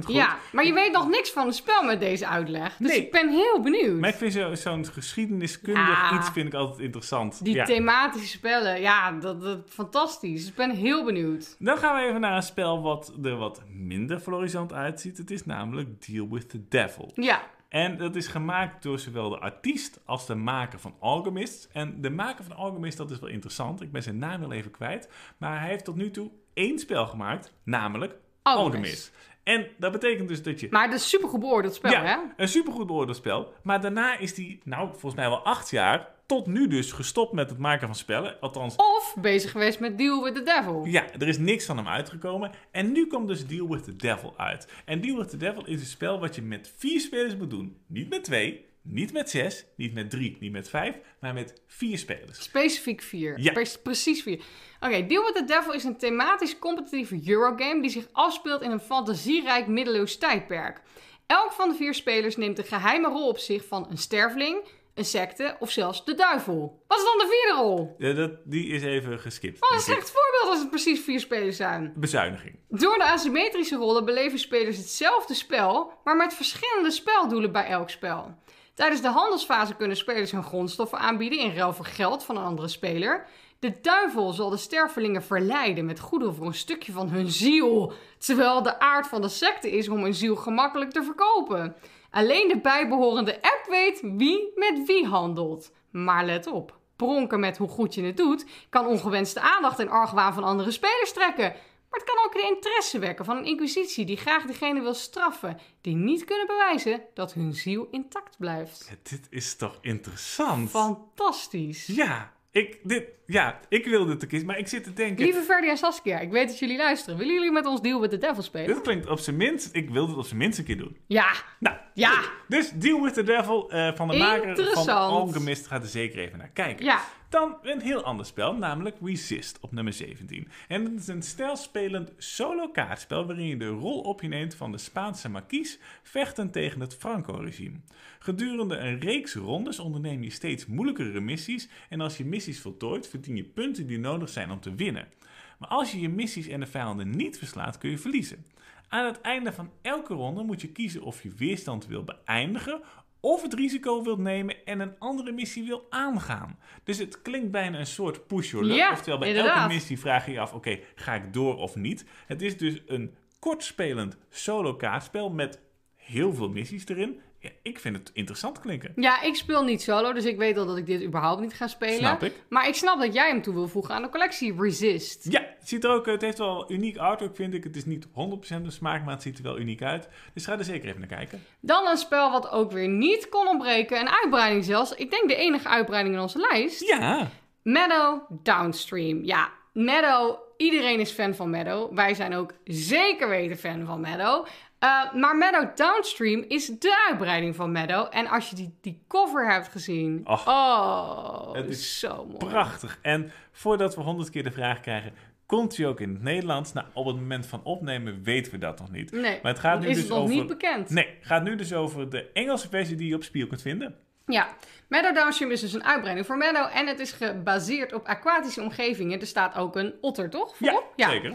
goed. Ja, maar je weet nog niks van het spel met deze uitleg. Dus Nee. ik ben heel benieuwd. Maar ik vind zo- zo'n geschiedeniskundig Ja. iets vind ik altijd interessant. Die ja. thematische spellen, ja, dat, dat fantastisch. Dus ik ben heel benieuwd. Dan gaan we even naar een spel wat er wat minder florisant uitziet. Het is namelijk Deal with the Devil. Ja, En dat is gemaakt door zowel de artiest als de maker van Alchemist. En de maker van Alchemist, dat is wel interessant. Ik ben zijn naam wel even kwijt. Maar hij heeft tot nu toe één spel gemaakt, namelijk Alchemist. Alchemist. En dat betekent dus dat je... maar het is super beoordeeld spel, hè? ja, een supergoed beoordeeld spel. Maar daarna is hij, nou, volgens mij wel acht jaar... tot nu dus gestopt met het maken van spellen. Althans, Of bezig geweest met Deal with the Devil. ja, er is niks van hem uitgekomen. En nu komt dus Deal with the Devil uit. En Deal with the Devil is een spel wat je met vier spelers moet doen. Niet met twee, niet met zes, niet met drie, niet met vijf, maar met vier spelers. Specifiek vier. Ja. Pre- precies vier. Oké, Deal with the Devil is een thematisch competitieve Eurogame die zich afspeelt in een fantasierijk middeleeuws tijdperk. Elk van de vier spelers neemt een geheime rol op zich van een sterveling, een secte of zelfs de duivel. Wat is dan de vierde rol? Ja, dat, die is even geskipt. Wat een slecht voorbeeld als het precies vier spelers zijn. Bezuiniging. Door de asymmetrische rollen beleven spelers hetzelfde spel, maar met verschillende speldoelen bij elk spel. Tijdens de handelsfase kunnen spelers hun grondstoffen aanbieden in ruil voor geld van een andere speler. De duivel zal de stervelingen verleiden met goederen voor een stukje van hun ziel, terwijl de aard van de secte is om hun ziel gemakkelijk te verkopen. Alleen de bijbehorende app weet wie met wie handelt. Maar let op, pronken met hoe goed je het doet kan ongewenste aandacht en argwaan van andere spelers trekken. Maar het kan ook de interesse wekken van een inquisitie die graag degene wil straffen die niet kunnen bewijzen dat hun ziel intact blijft. Ja, dit is toch interessant? Fantastisch. Ja, ik, dit, ja, ik wilde het te kiezen, maar ik zit te denken... Lieve Ferdi en Saskia, ik weet dat jullie luisteren. Willen jullie met ons Deal with the Devil spelen? Dit klinkt op zijn minst... Ik wilde het op zijn minst een keer doen. Ja, Nou, ja, dus Deal with the Devil eh, van de maker van. Alchemist gaat er zeker even naar kijken. ja. Dan een heel ander spel, namelijk Resist op nummer 17. En het is een stijlspelend solo kaartspel waarin je de rol op je neemt van de Spaanse markies vechten tegen het Franco-regime. Gedurende een reeks rondes onderneem je steeds moeilijkere missies en als je missies voltooit verdien je punten die nodig zijn om te winnen. Maar als je je missies en de vijanden niet verslaat kun je verliezen. Aan het einde van elke ronde moet je kiezen of je weerstand wil beëindigen of het risico wilt nemen en een andere missie wil aangaan. Dus het klinkt bijna een soort push your luck. Ja, Oftewel, bij inderdaad. elke missie vraag je je af, oké, ga ik door of niet? Het is dus een kortspelend solo kaartspel met heel veel missies erin. Ja, ik vind het interessant klinken. Ja, ik speel niet solo, dus ik weet al dat ik dit überhaupt niet ga spelen. Snap ik. Maar ik snap dat jij hem toe wil voegen aan de collectie Resist. Ja, het ziet er ook, het heeft wel uniek artwork vind ik. Het is niet 100% de smaak, maar het ziet er wel uniek uit. Dus ga er zeker even naar kijken. Dan een spel wat ook weer niet kon ontbreken. Een uitbreiding zelfs. Ik denk de enige uitbreiding in onze lijst. Ja, Meadow Downstream. Ja, Meadow. Iedereen is fan van Meadow. Wij zijn ook zeker weten fan van Meadow. Uh, maar Meadow Downstream is de uitbreiding van Meadow. En als je die, die cover hebt gezien. Och, oh, het is zo mooi. prachtig. En voordat we 100 keer de vraag krijgen, komt hij ook in het Nederlands? Nou, op het moment van opnemen weten we dat nog niet. Nee, Maar het gaat nu is dus het nog over... niet bekend. Nee, het gaat nu dus over de Engelse versie die je op Spiel kunt vinden. Ja, Meadow Downstream is dus een uitbreiding voor Meadow. En het is gebaseerd op aquatische omgevingen. Er staat ook een otter, toch? Ja, zeker.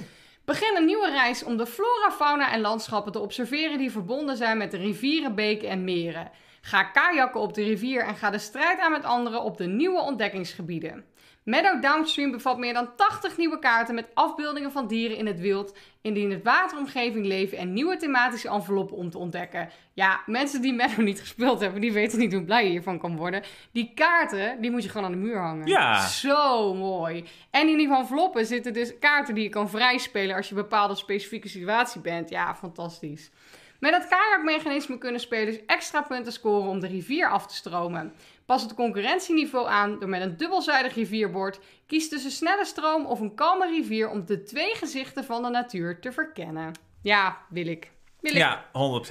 Begin een nieuwe reis om de flora, fauna en landschappen te observeren die verbonden zijn met de rivieren, beken en meren. Ga kajakken op de rivier en ga de strijd aan met anderen op de nieuwe ontdekkingsgebieden. Meadow Downstream bevat meer dan 80 nieuwe kaarten met afbeeldingen van dieren in het wild, in die in het wateromgeving leven en nieuwe thematische enveloppen om te ontdekken. Ja, mensen die Meadow niet gespeeld hebben, die weten niet hoe blij je hiervan kan worden. Die kaarten, die moet je gewoon aan de muur hangen. Ja. Zo mooi. En in die enveloppen zitten dus kaarten die je kan vrijspelen als je een bepaalde specifieke situatie bent. Ja, fantastisch. Met het kajakmechanisme kunnen spelers extra punten scoren om de rivier af te stromen. Pas het concurrentieniveau aan door met een dubbelzijdig rivierbord. Kies tussen snelle stroom of een kalme rivier om de twee gezichten van de natuur te verkennen. Ja, wil ik. Wil ik. Ja,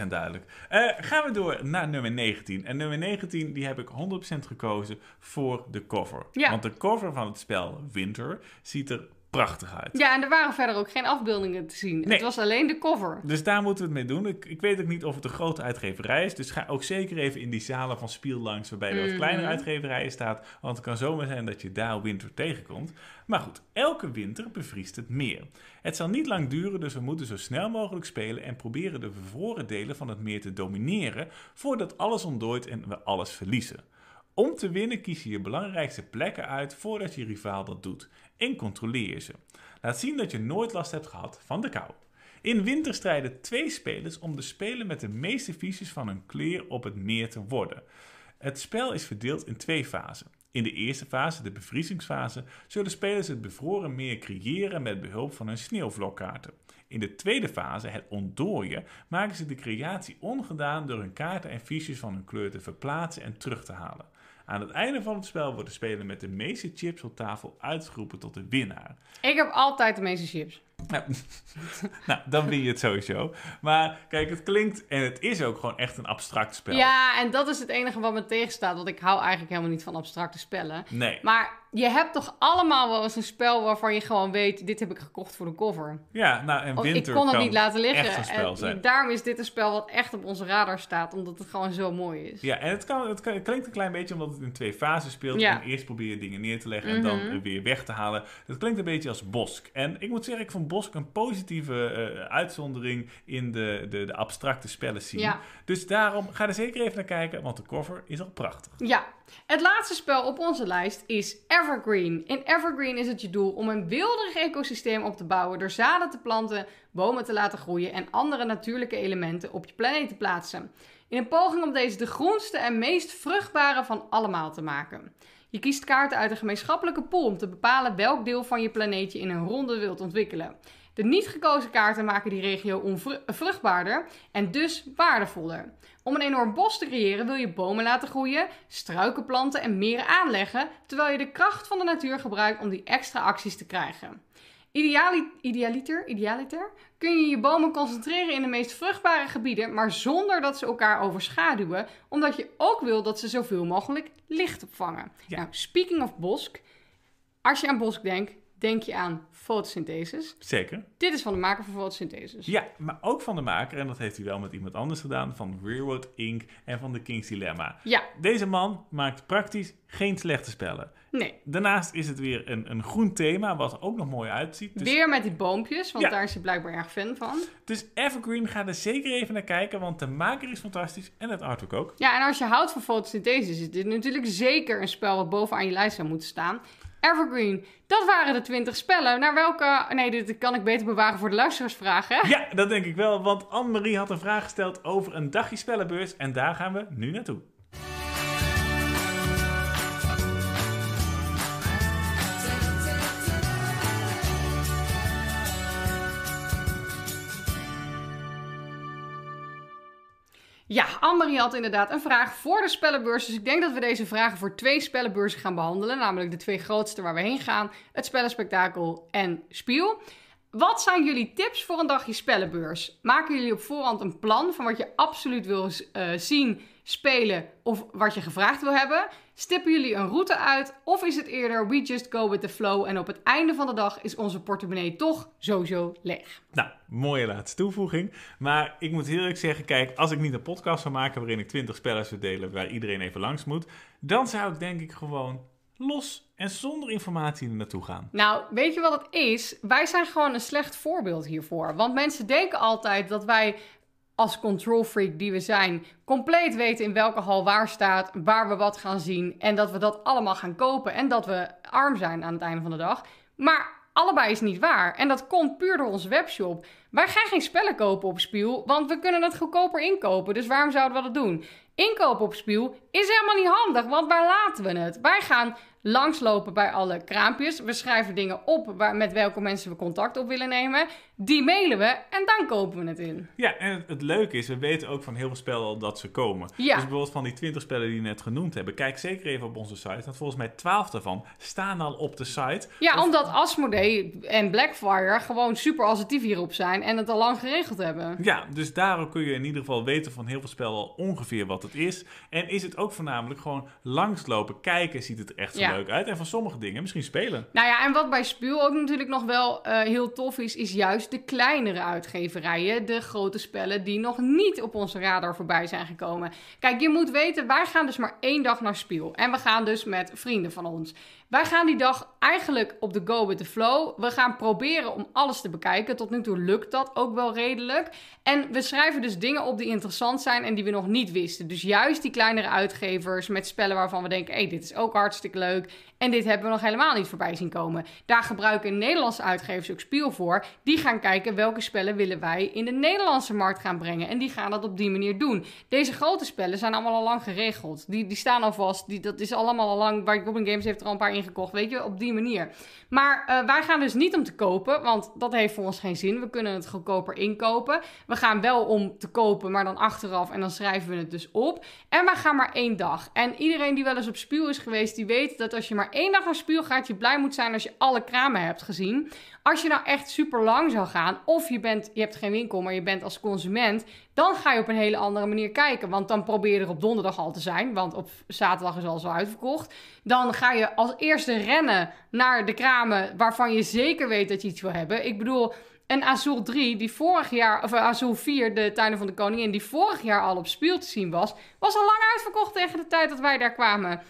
100% duidelijk. Eh, gaan we door naar nummer 19. En nummer 19 die heb ik 100% gekozen voor de cover. Ja. Want de cover van het spel Winter ziet er prachtig uit. Ja, en er waren verder ook geen afbeeldingen te zien. Nee. Het was alleen de cover. Dus daar moeten we het mee doen. Ik, ik weet ook niet of het een grote uitgeverij is. Dus ga ook zeker even in die zalen van Spiel langs... waarbij er wat Mhm. kleinere uitgeverijen staat. Want het kan zomaar zijn dat je daar winter tegenkomt. Maar goed, elke winter bevriest het meer. Het zal niet lang duren, dus we moeten zo snel mogelijk spelen... en proberen de bevroren delen van het meer te domineren... voordat alles ontdooit en we alles verliezen. Om te winnen kies je je belangrijkste plekken uit voordat je rivaal dat doet. En controleer ze. Laat zien dat je nooit last hebt gehad van de kou. In winter strijden twee spelers om de speler met de meeste visies van hun kleur op het meer te worden. Het spel is verdeeld in twee fasen. In de eerste fase, de bevriezingsfase, zullen spelers het bevroren meer creëren met behulp van hun sneeuwvlokkaarten. In de tweede fase, het ontdooien, maken ze de creatie ongedaan door hun kaarten en fiches van hun kleur te verplaatsen en terug te halen. Aan het einde van het spel wordt de speler met de meeste chips op tafel uitgeroepen tot de winnaar. Ik heb altijd de meeste chips. Nou, nou, dan win je het sowieso. Maar kijk, het klinkt en het is ook gewoon echt een abstract spel. Ja, en dat is het enige wat me tegenstaat. Want ik hou eigenlijk helemaal niet van abstracte spellen. Nee. Maar je hebt toch allemaal wel eens een spel waarvan je gewoon weet... dit heb ik gekocht voor de cover. Ja, nou, en Of ik winter kon het niet laten liggen. echt een spel en zijn. daarom is dit een spel wat echt op onze radar staat. Omdat het gewoon zo mooi is. Ja, en het, kan, het, kan- het klinkt een klein beetje omdat het in twee fases speelt. Ja. En eerst probeer je dingen neer te leggen en dan Mhm. weer weg te halen. Dat klinkt een beetje als Bosk. En ik moet zeggen, ik vond Bosk een positieve eh, uitzondering in de, de, de abstracte spellen zien. Ja. Dus daarom ga er zeker even naar kijken, want de cover is al prachtig. Ja, het laatste spel op onze lijst is Evergreen. In Evergreen is het je doel om een wilderig ecosysteem op te bouwen door zaden te planten, bomen te laten groeien en andere natuurlijke elementen op je planeet te plaatsen. In een poging om deze de groenste en meest vruchtbare van allemaal te maken. Je kiest kaarten uit een gemeenschappelijke pool om te bepalen welk deel van je planeet je in een ronde wilt ontwikkelen. De niet gekozen kaarten maken die regio onvruchtbaarder en dus waardevoller. Om een enorm bos te creëren wil je bomen laten groeien, struiken planten en meren aanleggen, terwijl je de kracht van de natuur gebruikt om die extra acties te krijgen. Ideali idealiter, idealiter kun je je bomen concentreren in de meest vruchtbare gebieden, maar zonder dat ze elkaar overschaduwen, omdat je ook wil dat ze zoveel mogelijk licht opvangen. Ja. Nou, speaking of bosk, als je aan bosk denkt, denk je aan fotosynthesis. Zeker. Dit is van de maker van fotosynthesis. Ja, maar ook van de maker, en dat heeft hij wel met iemand anders gedaan, van Railroad Inc. en van The King's Dilemma. Ja, Deze man maakt praktisch geen slechte spellen. Nee. Daarnaast is het weer een, een groen thema, wat ook nog mooi uitziet. Dus, Weer met die boompjes, want Ja. daar is hij blijkbaar erg fan van. dus Evergreen, ga er zeker even naar kijken, want de maker is fantastisch en het artwork ook. Ja, en als je houdt van fotosynthese, is dit natuurlijk zeker een spel wat bovenaan je lijst zou moeten staan. Evergreen, dat waren de 20 spellen. Naar welke. Nee, dit kan ik beter bewaren voor de luisteraarsvragen. Ja, dat denk ik wel, want Anne-Marie had een vraag gesteld over een dagje spellenbeurs en daar gaan we nu naartoe. Ja, Annemarie had inderdaad een vraag voor de spellenbeurs. Dus ik denk dat we deze vragen voor twee spellenbeurzen gaan behandelen. Namelijk de twee grootste waar we heen gaan: het Spellenspectakel en Spiel. Wat zijn jullie tips voor een dagje spellenbeurs? Maken jullie op voorhand een plan van wat je absoluut wil eh, zien, spelen of wat je gevraagd wil hebben? Stippen jullie een route uit of is het eerder we just go with the flow en op het einde van de dag is onze portemonnee toch sowieso leeg? Nou, mooie laatste toevoeging. Maar ik moet heel eerlijk zeggen, kijk, als ik niet een podcast zou maken waarin ik 20 spellen zou delen waar iedereen even langs moet, dan zou ik denk ik gewoon los en zonder informatie er naartoe gaan. Nou, weet je wat het is? Wij zijn gewoon een slecht voorbeeld hiervoor. Want mensen denken altijd dat wij als control freak die we zijn, compleet weten in welke hal waar staat, waar we wat gaan zien en dat we dat allemaal gaan kopen en dat we arm zijn aan het einde van de dag. Maar allebei is niet waar en dat komt puur door onze webshop. Wij gaan geen spellen kopen op Spiel, want we kunnen het goedkoper inkopen. Dus waarom zouden we dat doen? Inkopen op Spiel is helemaal niet handig, want waar laten we het? Wij gaan langslopen bij alle kraampjes. We schrijven dingen op waar, met welke mensen we contact op willen nemen. Die mailen we en dan kopen we het in. Ja, en het, het leuke is, we weten ook van heel veel spellen al dat ze komen. Ja. Dus bijvoorbeeld van die 20 spellen die we net genoemd hebben, kijk zeker even op onze site. Want volgens mij 12 daarvan staan al op de site. Ja, Of- omdat Asmodee en Blackfire gewoon super assertief hierop zijn en het al lang geregeld hebben. Ja, dus daarom kun je in ieder geval weten van heel veel spellen al ongeveer wat het is. En is het ook voornamelijk gewoon langslopen, kijken, ziet het echt zo Ja. leuk uit. En van sommige dingen misschien spelen. Nou ja, en wat bij Spiel ook natuurlijk nog wel eh, heel tof is, is juist de kleinere uitgeverijen. De grote spellen die nog niet op onze radar voorbij zijn gekomen. Kijk, je moet weten, wij gaan dus maar één dag naar Spiel. En we gaan dus met vrienden van ons. Wij gaan die dag eigenlijk op de go with the flow. We gaan proberen om alles te bekijken. Tot nu toe lukt dat ook wel redelijk. En we schrijven dus dingen op die interessant zijn en die we nog niet wisten. Dus juist die kleinere uitgevers met spellen waarvan we denken: hé, hey, dit is ook hartstikke leuk. En dit hebben we nog helemaal niet voorbij zien komen. Daar gebruiken Nederlandse uitgevers ook Spiel voor. Die gaan kijken welke spellen willen wij in de Nederlandse markt gaan brengen. En die gaan dat op die manier doen. Deze grote spellen zijn allemaal al lang geregeld. Die, die staan al vast. Die, dat is allemaal al lang. Waar Goblin Games heeft er al een paar ingekocht. Weet je, op die manier. Maar eh, wij gaan dus niet om te kopen. Want dat heeft voor ons geen zin. We kunnen het goedkoper inkopen. We gaan wel om te kopen, maar dan achteraf. En dan schrijven we het dus op. En we gaan maar één dag. En iedereen die wel eens op Spiel is geweest, die weet dat als je maar één dag naar Spiel gaat, je blij moet zijn als je alle kramen hebt gezien. Als je nou echt super lang zou gaan, of je, bent, je hebt geen winkel, maar je bent als consument, dan ga je op een hele andere manier kijken. Want dan probeer je er op donderdag al te zijn, want op zaterdag is al uitverkocht. Dan ga je als eerste rennen naar de kramen waarvan je zeker weet dat je iets wil hebben. Ik bedoel, en Azul 3, die vorig jaar, of eh, Azul 4, de Tuinen van de Koningin, die vorig jaar al op Spiel te zien was, was al lang uitverkocht tegen de tijd dat wij daar kwamen.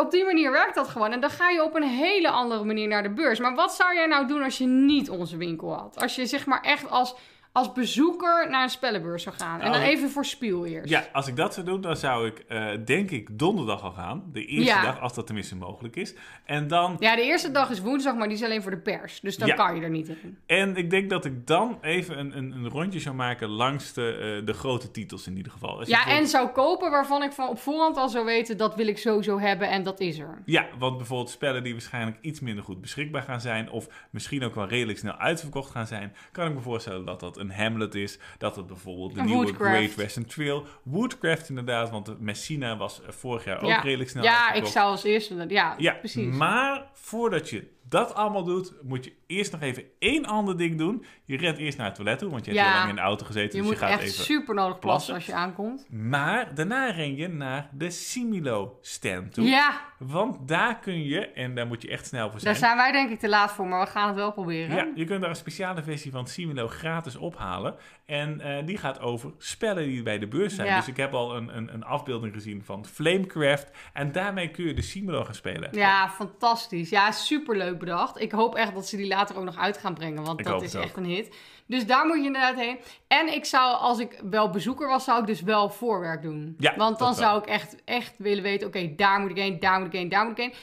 Op die manier werkt dat gewoon. En dan ga je op een hele andere manier naar de beurs. Maar wat zou jij nou doen als je niet onze winkel had? Als je zeg maar echt als, als bezoeker naar een spellenbeurs zou gaan. En dan even voor Spiel eerst. Ja, als ik dat zou doen, dan zou ik eh, denk ik donderdag al gaan. De eerste Ja. dag, als dat tenminste mogelijk is. En dan Ja, de eerste dag is woensdag, maar die is alleen voor de pers. Dus dan Ja. kan je er niet in. En ik denk dat ik dan even een, een, een rondje zou maken langs de, eh, de grote titels in ieder geval. Als Ja, en zou kopen waarvan ik van op voorhand al zou weten... dat wil ik sowieso hebben en dat is er. Ja, want bijvoorbeeld spellen die waarschijnlijk iets minder goed beschikbaar gaan zijn... of misschien ook wel redelijk snel uitverkocht gaan zijn... kan ik me voorstellen dat dat een Hamlet is. Dat het bijvoorbeeld de Een nieuwe Woodcraft. Great Western Trail... Woodcraft inderdaad, want de Messina was eh, vorig jaar ook ja, redelijk snel ja ik zou als eerste... Ja, Ja, precies. maar voordat je dat allemaal doet... moet je eerst nog even één ander ding doen. Je rent eerst naar het toilet toe, want je hebt Ja. heel lang in de auto gezeten... je dus moet je gaat echt even... super nodig plassen plassen. als je aankomt. Maar daarna ren je naar de Similo stand toe. Ja, Want daar kun je, en daar moet je echt snel voor zijn. daar zijn wij denk ik te laat voor, maar we gaan het wel proberen. Ja, je kunt daar een speciale versie van Similo gratis ophalen. En eh, die gaat over spellen die bij de beurs zijn. Ja. Dus ik heb al een, een, een afbeelding gezien van Flamecraft. En daarmee kun je de Similo gaan spelen. Ja, fantastisch. Ja, superleuk bedacht. Ik hoop echt dat ze die later ook nog uit gaan brengen, want Ik dat is ook. echt een hit. Dus daar moet je inderdaad heen. En ik zou, als ik wel bezoeker was, zou ik dus wel voorwerk doen. Ja, want dan zou ik echt, echt willen weten, oké, daar moet ik heen, daar moet ik heen, daar moet ik heen.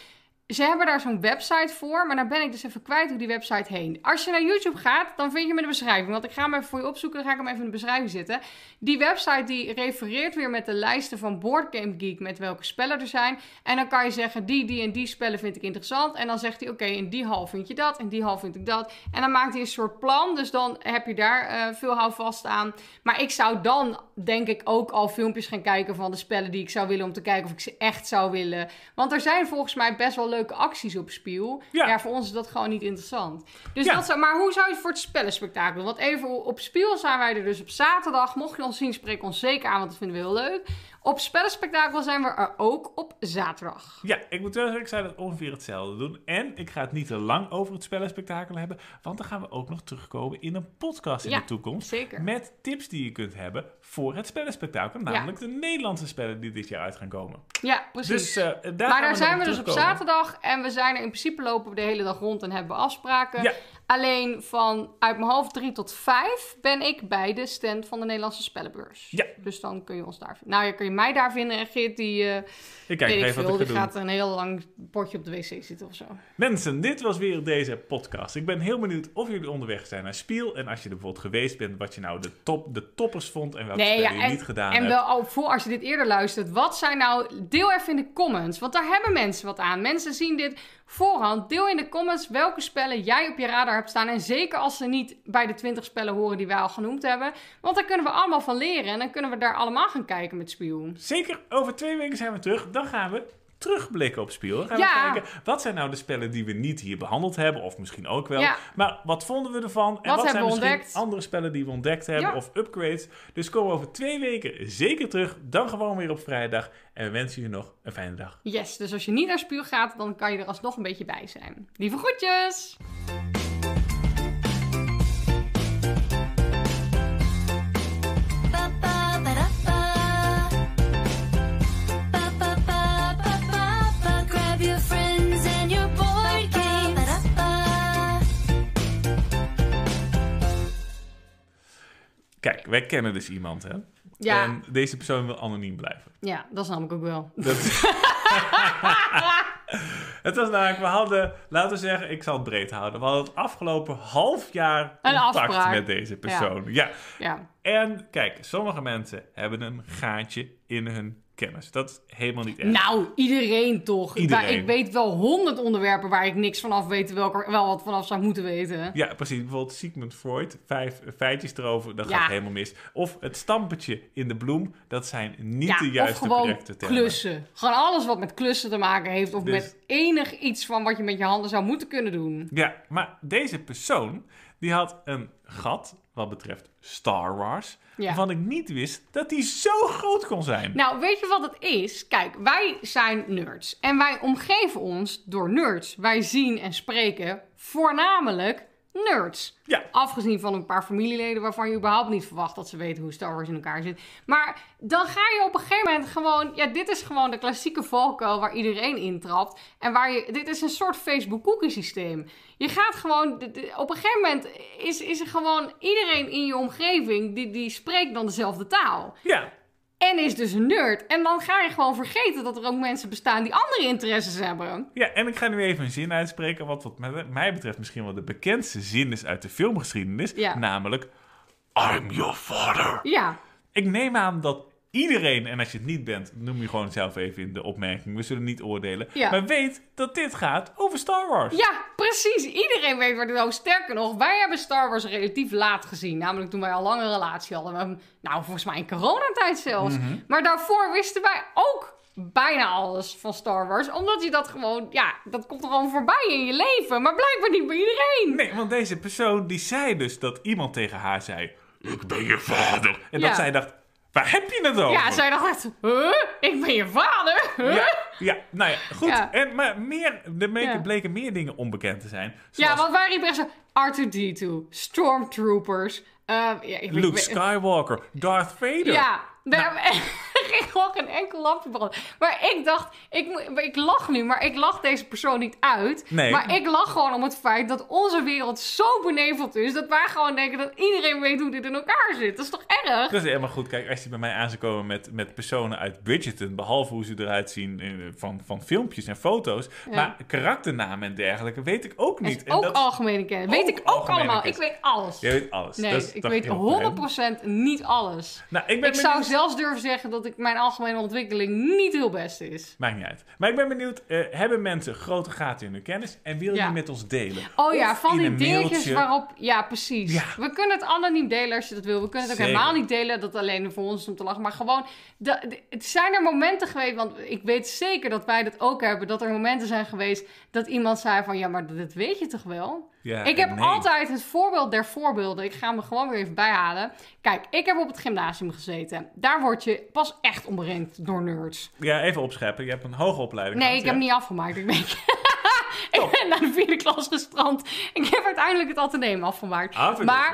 Ze hebben daar zo'n website voor, maar dan ben ik dus even kwijt hoe die website heen. Als je naar YouTube gaat, dan vind je hem in de beschrijving. Want ik ga hem even voor je opzoeken, dan ga ik hem even in de beschrijving zetten. Die website die refereert weer met de lijsten van Board Game Geek met welke spellen er zijn. En dan kan je zeggen, die, die en die spellen vind ik interessant. En dan zegt hij, oké, in die hal vind je dat, in die hal vind ik dat. En dan maakt hij een soort plan, dus dan heb je daar eh, veel houvast aan. Maar ik zou dan, denk ik, ook al filmpjes gaan kijken van de spellen die ik zou willen... om te kijken of ik ze echt zou willen. Want er zijn volgens mij best wel leuke acties op Spiel. Ja. Ja, voor ons is dat gewoon niet interessant. Dus Ja. dat zou, maar hoe zou je het voor het spellenspectakel? Want even op Spiel zijn wij er dus op zaterdag. Mocht je ons zien, spreek ons zeker aan, want dat vinden we heel leuk. Op spellenspectakel zijn we er ook op zaterdag. Ja, ik moet wel zeggen, ik zou dat ongeveer hetzelfde doen. En ik ga het niet te lang over het spellenspectakel hebben. Want dan gaan we ook nog terugkomen in een podcast in Ja, de toekomst. zeker. Met tips die je kunt hebben voor het spellenspectakel. Namelijk de Nederlandse spellen die dit jaar uit gaan komen. Ja, precies. Dus eh, daar maar daar zijn we dus op zaterdag en we zijn er in principe lopen we de hele dag rond en hebben we afspraken. Ja. Alleen van uit mijn hoofd 3 tot 5 ben ik bij de stand van de Nederlandse Spellenbeurs. Ja. Dus dan kun je ons daar vinden. Nou, kun je mij daar vinden. En Geert, die, eh Ik kijk ik even veel, die ga gaat doen. een heel lang potje op de wc zitten of zo. Mensen, dit was weer deze podcast. Ik ben heel benieuwd of jullie onderweg zijn naar Spiel. En als je er bijvoorbeeld geweest bent, wat je nou de, top, de toppers vond en welke Nee, ja, je en, niet gedaan en hebt. wel ook voor als je dit eerder luistert. Wat zijn nou... Deel even in de comments. Want daar hebben mensen wat aan. Mensen zien dit voorhand. Deel in de comments welke spellen jij op je radar hebt staan. En zeker als ze niet bij de 20 spellen horen die wij al genoemd hebben. Want daar kunnen we allemaal van leren. En dan kunnen we daar allemaal gaan kijken met Spiel. Zeker, over twee weken zijn we terug. Dan gaan we terugblikken op Spiel. Gaan Ja. we kijken, wat zijn nou de spellen die we niet hier behandeld hebben? Of misschien ook wel. Ja. Maar wat vonden we ervan? En wat, hebben zijn misschien ontdekt? andere spellen die we ontdekt hebben? Ja. Of upgrades? Dus komen we over twee weken zeker terug. Dan gewoon weer op vrijdag. En we wensen jullie nog een fijne dag. Yes, dus als je niet naar Spiel gaat, dan kan je er alsnog een beetje bij zijn. Lieve groetjes! Wij kennen dus iemand, hè? Ja. En deze persoon wil anoniem blijven. Ja, dat snap ik ook wel. Dat... het was namelijk, we hadden, laten we zeggen, ik zal het breed houden. We hadden het afgelopen half jaar contact met deze persoon. Ja. Ja. En kijk, sommige mensen hebben een gaatje in hun kennis. Dat is helemaal niet erg. Nou, iedereen toch. Iedereen. Maar Ik weet wel honderd onderwerpen waar ik niks vanaf weet, terwijl ik er wel wat vanaf zou moeten weten. Ja, precies. Bijvoorbeeld Sigmund Freud, vijf feitjes erover, dat Ja. gaat helemaal mis. Of het stampertje in de bloem, dat zijn niet Ja, de juiste correcte termen. klussen. Gewoon alles wat met klussen te maken heeft. Of Dus- met enig iets van wat je met je handen zou moeten kunnen doen. Ja, maar deze persoon, die had een gat wat betreft Star Wars, Ja. waarvan ik niet wist dat die zo groot kon zijn. Nou, weet je wat het is? Kijk, wij zijn nerds. En wij omgeven ons door nerds. Wij zien en spreken voornamelijk nerds. Ja. Afgezien van een paar familieleden waarvan je überhaupt niet verwacht dat ze weten hoe Star Wars in elkaar zit. Maar dan ga je op een gegeven moment gewoon. Ja, dit is gewoon de klassieke valkuil waar iedereen intrapt. En waar je. Dit is een soort Facebook-cookie systeem. Je gaat gewoon. Op een gegeven moment is, is er gewoon iedereen in je omgeving. Die, die spreekt dan dezelfde taal. Ja, En is dus een nerd. En dan ga je gewoon vergeten dat er ook mensen bestaan die andere interesses hebben. ja, en ik ga nu even een zin uitspreken, wat wat mij betreft misschien wel de bekendste zin is uit de filmgeschiedenis, Ja. namelijk I'm your father. Ja, Ik neem aan dat iedereen, en als je het niet bent, noem je gewoon zelf even in de opmerking, we zullen niet oordelen, Ja. maar weet dat dit gaat over Star Wars. ja, precies. Iedereen weet waar dit over. Sterker nog, wij hebben Star Wars relatief laat gezien. Namelijk toen wij al lang een relatie hadden. Nou, volgens mij in coronatijd zelfs. Mhm. Maar daarvoor wisten wij ook bijna alles van Star Wars. Omdat je dat gewoon, ja, dat komt gewoon voorbij in je leven. Maar blijkbaar niet bij iedereen. Nee, want deze persoon die zei dus dat iemand tegen haar zei: Ik ben je vader. En Ja. dat zij dacht: Waar heb je het over? Ja, zij dacht echt, huh? Ik ben je vader? Huh? Ja, ja, nou ja, goed. Ja. En, maar meer, er bleken, Ja. bleken meer dingen onbekend te zijn. Ja, Zoals want wij riepen echt zo... R2-D2, Stormtroopers... eh, ja, ik Luke weet- Skywalker, Darth Vader. Ja, daar Nou. Ging gewoon geen enkel lampje branden. Maar ik dacht, ik, ik lach nu, maar ik lach deze persoon niet uit. Nee. Maar ik lach gewoon om het feit dat onze wereld zo beneveld is... dat wij gewoon denken dat iedereen weet hoe dit in elkaar zit. Dat is toch erg? Dat is helemaal goed. Kijk, als je bij mij aan zou komen met, met personen uit Bridgerton, behalve hoe ze eruit zien eh, van, van filmpjes en foto's, Ja. maar karakternamen en dergelijke weet ik ook niet. is En ook dat- algemene kennis. Weet ik ook allemaal. kennis. Ik weet alles. Jij weet alles. Nee, Dat is ik weet heel fijn. 100% niet alles. Nou, ik ben Ik zou zelfs durven zeggen dat ik mijn algemene ontwikkeling niet heel best is. Maakt niet uit. Maar ik ben benieuwd, eh, hebben mensen grote gaten in hun kennis en wil je Ja. die met ons delen? Oh ja, van die dingetjes waarop... Ja, precies. Ja. We kunnen het anoniem delen als je dat wil. We kunnen het ook Zeker. helemaal niet delen. Dat alleen voor ons om te lachen. Maar gewoon... De, de- het zijn er momenten geweest... Want ik weet zeker dat wij dat ook hebben. Dat er momenten zijn geweest dat iemand zei van... Ja, maar dat weet je toch wel? Ja, ik heb nee. altijd het voorbeeld der voorbeelden. Ik ga hem er gewoon weer even bijhalen. Kijk, ik heb op het gymnasium gezeten. Daar word je pas echt omringd door nerds. Ja, even opscheppen. Je hebt een hoge opleiding Nee, gehad, ik heb hem niet afgemaakt. Ik ben, ik ben naar de vierde klas gestrand. Ik heb uiteindelijk het ateneum afgemaakt. Ah, maar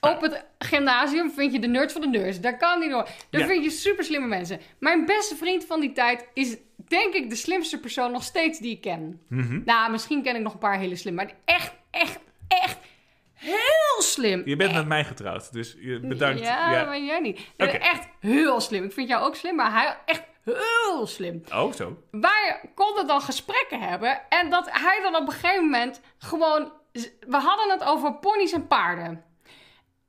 op het gymnasium vind je de nerds van de nerds. Daar kan niet door. Daar Ja. vind je super slimme mensen. Mijn beste vriend van die tijd is denk ik de slimste persoon nog steeds die ik ken. Mhm. Nou, misschien ken ik nog een paar hele slimme. Maar echt, echt, echt heel slim. Je bent met mij getrouwd, dus je, bedankt. Ja, Ja. maar jij niet. Oké. Echt heel slim. Ik vind jou ook slim, maar hij echt heel slim. Oh, zo. Wij konden dan gesprekken hebben en dat hij dan op een gegeven moment gewoon... We hadden het over ponies en paarden.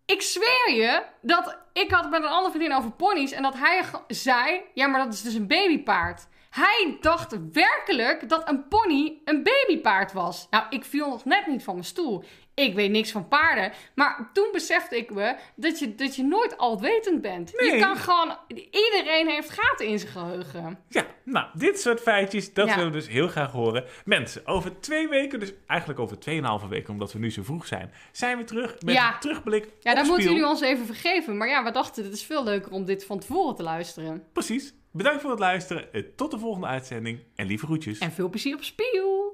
Ik zweer je dat ik had met een andere vriendin over ponies en dat hij zei: Ja, maar dat is dus een babypaard. Hij dacht werkelijk dat een pony een babypaard was. Nou, ik viel nog net niet van mijn stoel. Ik weet niks van paarden. Maar toen besefte ik me dat je, dat je nooit alwetend bent. Nee. Je kan gewoon... Iedereen heeft gaten in zijn geheugen. Ja, nou, dit soort feitjes, dat Ja. willen we dus heel graag horen. Mensen, over twee weken, dus eigenlijk over tweeënhalve weken, omdat we nu zo vroeg zijn, zijn we terug met Ja. een terugblik Ja, dan moeten jullie ons even vergeven. Maar ja, we dachten, het is veel leuker om dit van tevoren te luisteren. Precies. Bedankt voor het luisteren. Tot de volgende uitzending en lieve groetjes. En veel plezier op Spiel!